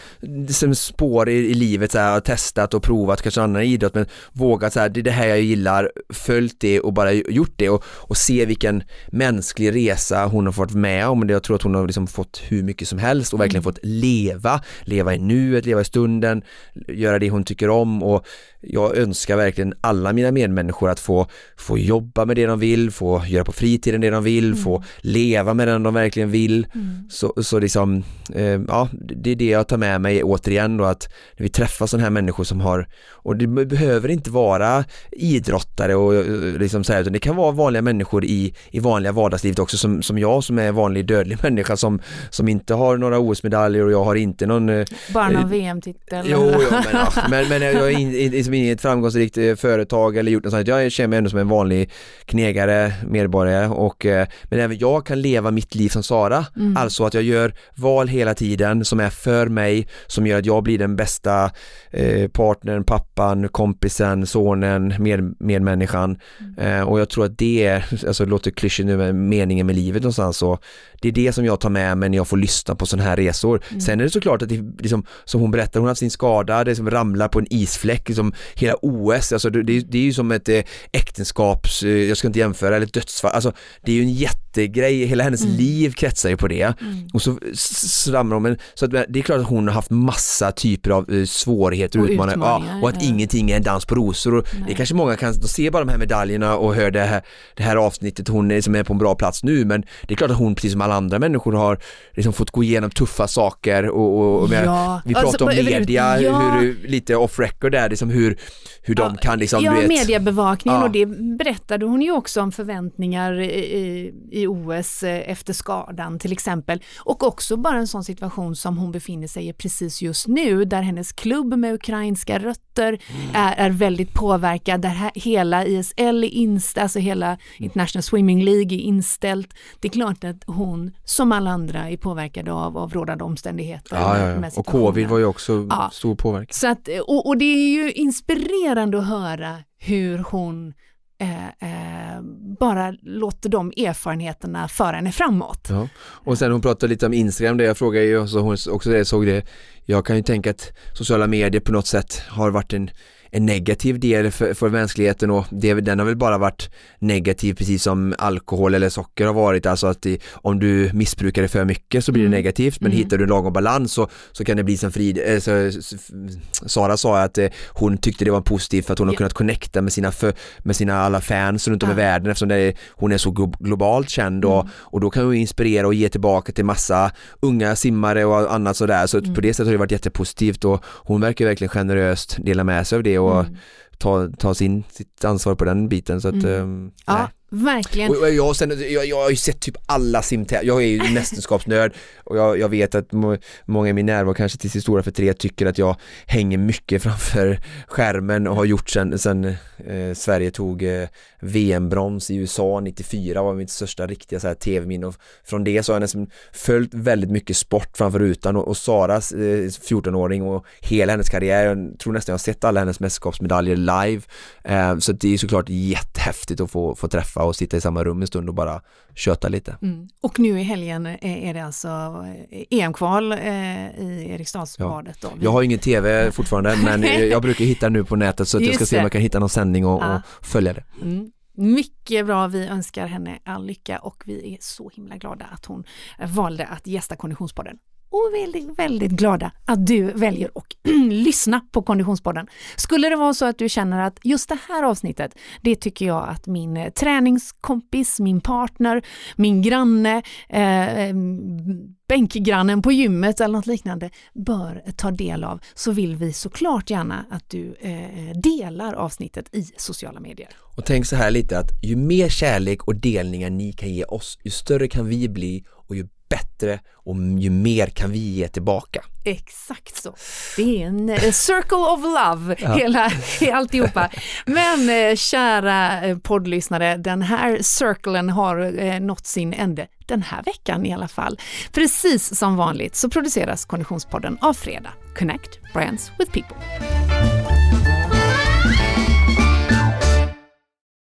[SPEAKER 2] spår i, i livet, så här, testat och provat kanske annan idrott men vågat så här, det är det här jag gillar, följt det och bara gjort det och, och se vilken mänsklig resa hon har fått med om. Jag tror att hon har liksom fått hur mycket som helst och verkligen fått leva, leva i nuet, leva i stunden, göra det hon tycker om och jag önskar verkligen alla mina medmänniskor att få, få jobba med det de vill, få göra på fritiden det de vill, få leva med den de verkligen vill.
[SPEAKER 1] Mm.
[SPEAKER 2] Så, så liksom, eh, ja, det är det jag tar med mig återigen då att när vi träffar sådana här människor som har, och det be- behöver inte vara idrottare och liksom så här, utan det kan vara vanliga människor i, i vanliga vardagslivet också som, som jag som är vanlig dödlig människa som, som inte har några OS-medaljer och jag har inte någon eh,
[SPEAKER 1] Bara någon
[SPEAKER 2] Eh,
[SPEAKER 1] VM-titel.
[SPEAKER 2] Jo, jo men, ja, men, men jag är in, in, liksom i ett framgångsrikt eh, företag eller gjort något sånt. Jag känner mig ändå som en vanlig knegare, medborgare och eh, men även jag kan leva mitt liv som Sara.
[SPEAKER 1] Mm.
[SPEAKER 2] Alltså att jag gör val hela tiden som är för mig, som gör att jag blir den bästa eh, partnern, pappan, kompisen, sonen, med, medmänniskan.
[SPEAKER 1] Mm.
[SPEAKER 2] Eh, och jag tror att det är, alltså det låter klyschigt nu, men meningen med livet någonstans så det är det som jag tar med mig när jag får lyssna på sådana här resor.
[SPEAKER 1] Mm.
[SPEAKER 2] Sen är det såklart att det liksom, som hon berättar, hon har haft sin skada, det är som ramlar på en isfläck, liksom hela OS, alltså det, det, det är ju som ett eh, äktenskaps, eh, jag ska inte jämföra, eller ett dödsfall, alltså det är ju en jättegrej, hela hennes
[SPEAKER 1] Mm.
[SPEAKER 2] liv kretsar ju på det.
[SPEAKER 1] Mm.
[SPEAKER 2] Och så s- s- ramlar hon, men så att det är klart att hon har haft massa typer av eh, svårigheter och,
[SPEAKER 1] Och
[SPEAKER 2] utmaningar, ja, och att
[SPEAKER 1] ja.
[SPEAKER 2] ingenting är en dans på rosor. Och det
[SPEAKER 1] Nej.
[SPEAKER 2] kanske många kan, de ser bara de här medaljerna och hör det här, det här avsnittet, hon är, som är på en bra plats nu, men det är klart att hon precis som alla andra människor har liksom fått gå igenom tuffa saker och, och, och
[SPEAKER 1] Ja,
[SPEAKER 2] vi
[SPEAKER 1] alltså,
[SPEAKER 2] pratar om
[SPEAKER 1] överhuvud-
[SPEAKER 2] media,
[SPEAKER 1] ja.
[SPEAKER 2] hur, lite off record där, liksom hur, hur de
[SPEAKER 1] Ja,
[SPEAKER 2] kan liksom,
[SPEAKER 1] ja,
[SPEAKER 2] vet,
[SPEAKER 1] mediebevakningen och det berättade hon ju också om förväntningar i, i, i OS eh, efter skadan till exempel. Och också bara en sån situation som hon befinner sig i precis just nu där hennes klubb med ukrainska rötter
[SPEAKER 2] Mm.
[SPEAKER 1] är, är väldigt påverkad, där he- hela ISL är inställt, alltså hela International Swimming League är inställt. Det är klart att hon, som alla andra, är påverkad av, av rådande omständigheter.
[SPEAKER 2] ja, ja, ja. och covid var ju också stor påverkan.
[SPEAKER 1] Så att, och, och det är ju inspirerande att höra hur hon eh, eh, bara låter de erfarenheterna föra henne framåt.
[SPEAKER 2] Ja. Och sen hon pratade lite om Instagram, där jag frågade ju, så hon också såg det, jag kan ju tänka att sociala medier på något sätt har varit en en negativ del för, för mänskligheten och det, den har väl bara varit negativ precis som alkohol eller socker har varit, alltså att det, om du missbrukar det för mycket så blir det
[SPEAKER 1] Mm.
[SPEAKER 2] negativt men
[SPEAKER 1] Mm.
[SPEAKER 2] hittar du lagom balans så, så kan det bli som Frid, eh, så, Sara sa att eh, hon tyckte det var positivt för att hon har kunnat connecta med sina, för, med sina alla fans runt om i
[SPEAKER 1] Ja.
[SPEAKER 2] världen eftersom är, hon är så glo- globalt känd och,
[SPEAKER 1] Mm.
[SPEAKER 2] och då kan hon inspirera och ge tillbaka till massa unga simmare och annat sådär så
[SPEAKER 1] Mm.
[SPEAKER 2] på det sättet har det varit jättepositivt och hon verkar verkligen generöst dela med sig av det och
[SPEAKER 1] Mm.
[SPEAKER 2] ta, ta sin, sitt ansvar på den biten så att
[SPEAKER 1] Mm.
[SPEAKER 2] nej.
[SPEAKER 1] Ja, verkligen.
[SPEAKER 2] Och, jag, sen, jag, jag har ju sett typ alla simtävlingar, jag är ju mästerskapsnörd och jag, jag vet att må, många i min närvaro kanske till sin stora förtret tycker att jag hänger mycket framför skärmen och har gjort sen, sen eh, Sverige tog eh, VM-brons i USA 94 var mitt största riktiga tv-minne och från det så har jag nästan följt väldigt mycket sport framför rutan och, och Saras eh, 14-åring och hela hennes karriär, jag tror nästan jag har sett alla hennes mästerskapsmedaljer live eh, så det är såklart jättehäftigt att få, få träffa och sitta i samma rum en stund och bara köta lite.
[SPEAKER 1] Mm. Och nu i helgen är, är det alltså eh, EM-kval eh, i Eriksdalsbadet. Då. Vi-
[SPEAKER 2] Jag har ingen tv fortfarande men eh, jag brukar hitta nu på nätet så att jag ska
[SPEAKER 1] Just
[SPEAKER 2] se om jag kan hitta någon sändning och,
[SPEAKER 1] Ja.
[SPEAKER 2] och följa det.
[SPEAKER 1] Mm. Mycket bra, vi önskar henne all lycka och vi är så himla glada att hon eh, valde att gästa Konditionspodden. Och väldigt, väldigt glada att du väljer att lyssna på Konditionspodden. Skulle det vara så att du känner att just det här avsnittet, det tycker jag att min eh, träningskompis, min partner, min granne, eh, eh, bänkgrannen på gymmet eller något liknande bör ta del av, så vill vi såklart gärna att du eh, eh, delar avsnittet i sociala medier.
[SPEAKER 2] Och tänk så här lite att ju mer kärlek och delningar ni kan ge oss, ju större kan vi bli och ju bättre och ju mer kan vi ge tillbaka.
[SPEAKER 1] Exakt så. Det är en eh, circle of love, hela, alltihopa. Men eh, kära eh, poddlyssnare, den här cirkeln har eh, nått sin ände den här veckan i alla fall. Precis som vanligt så produceras Konditionspodden av Fredag. Connect Brands with People.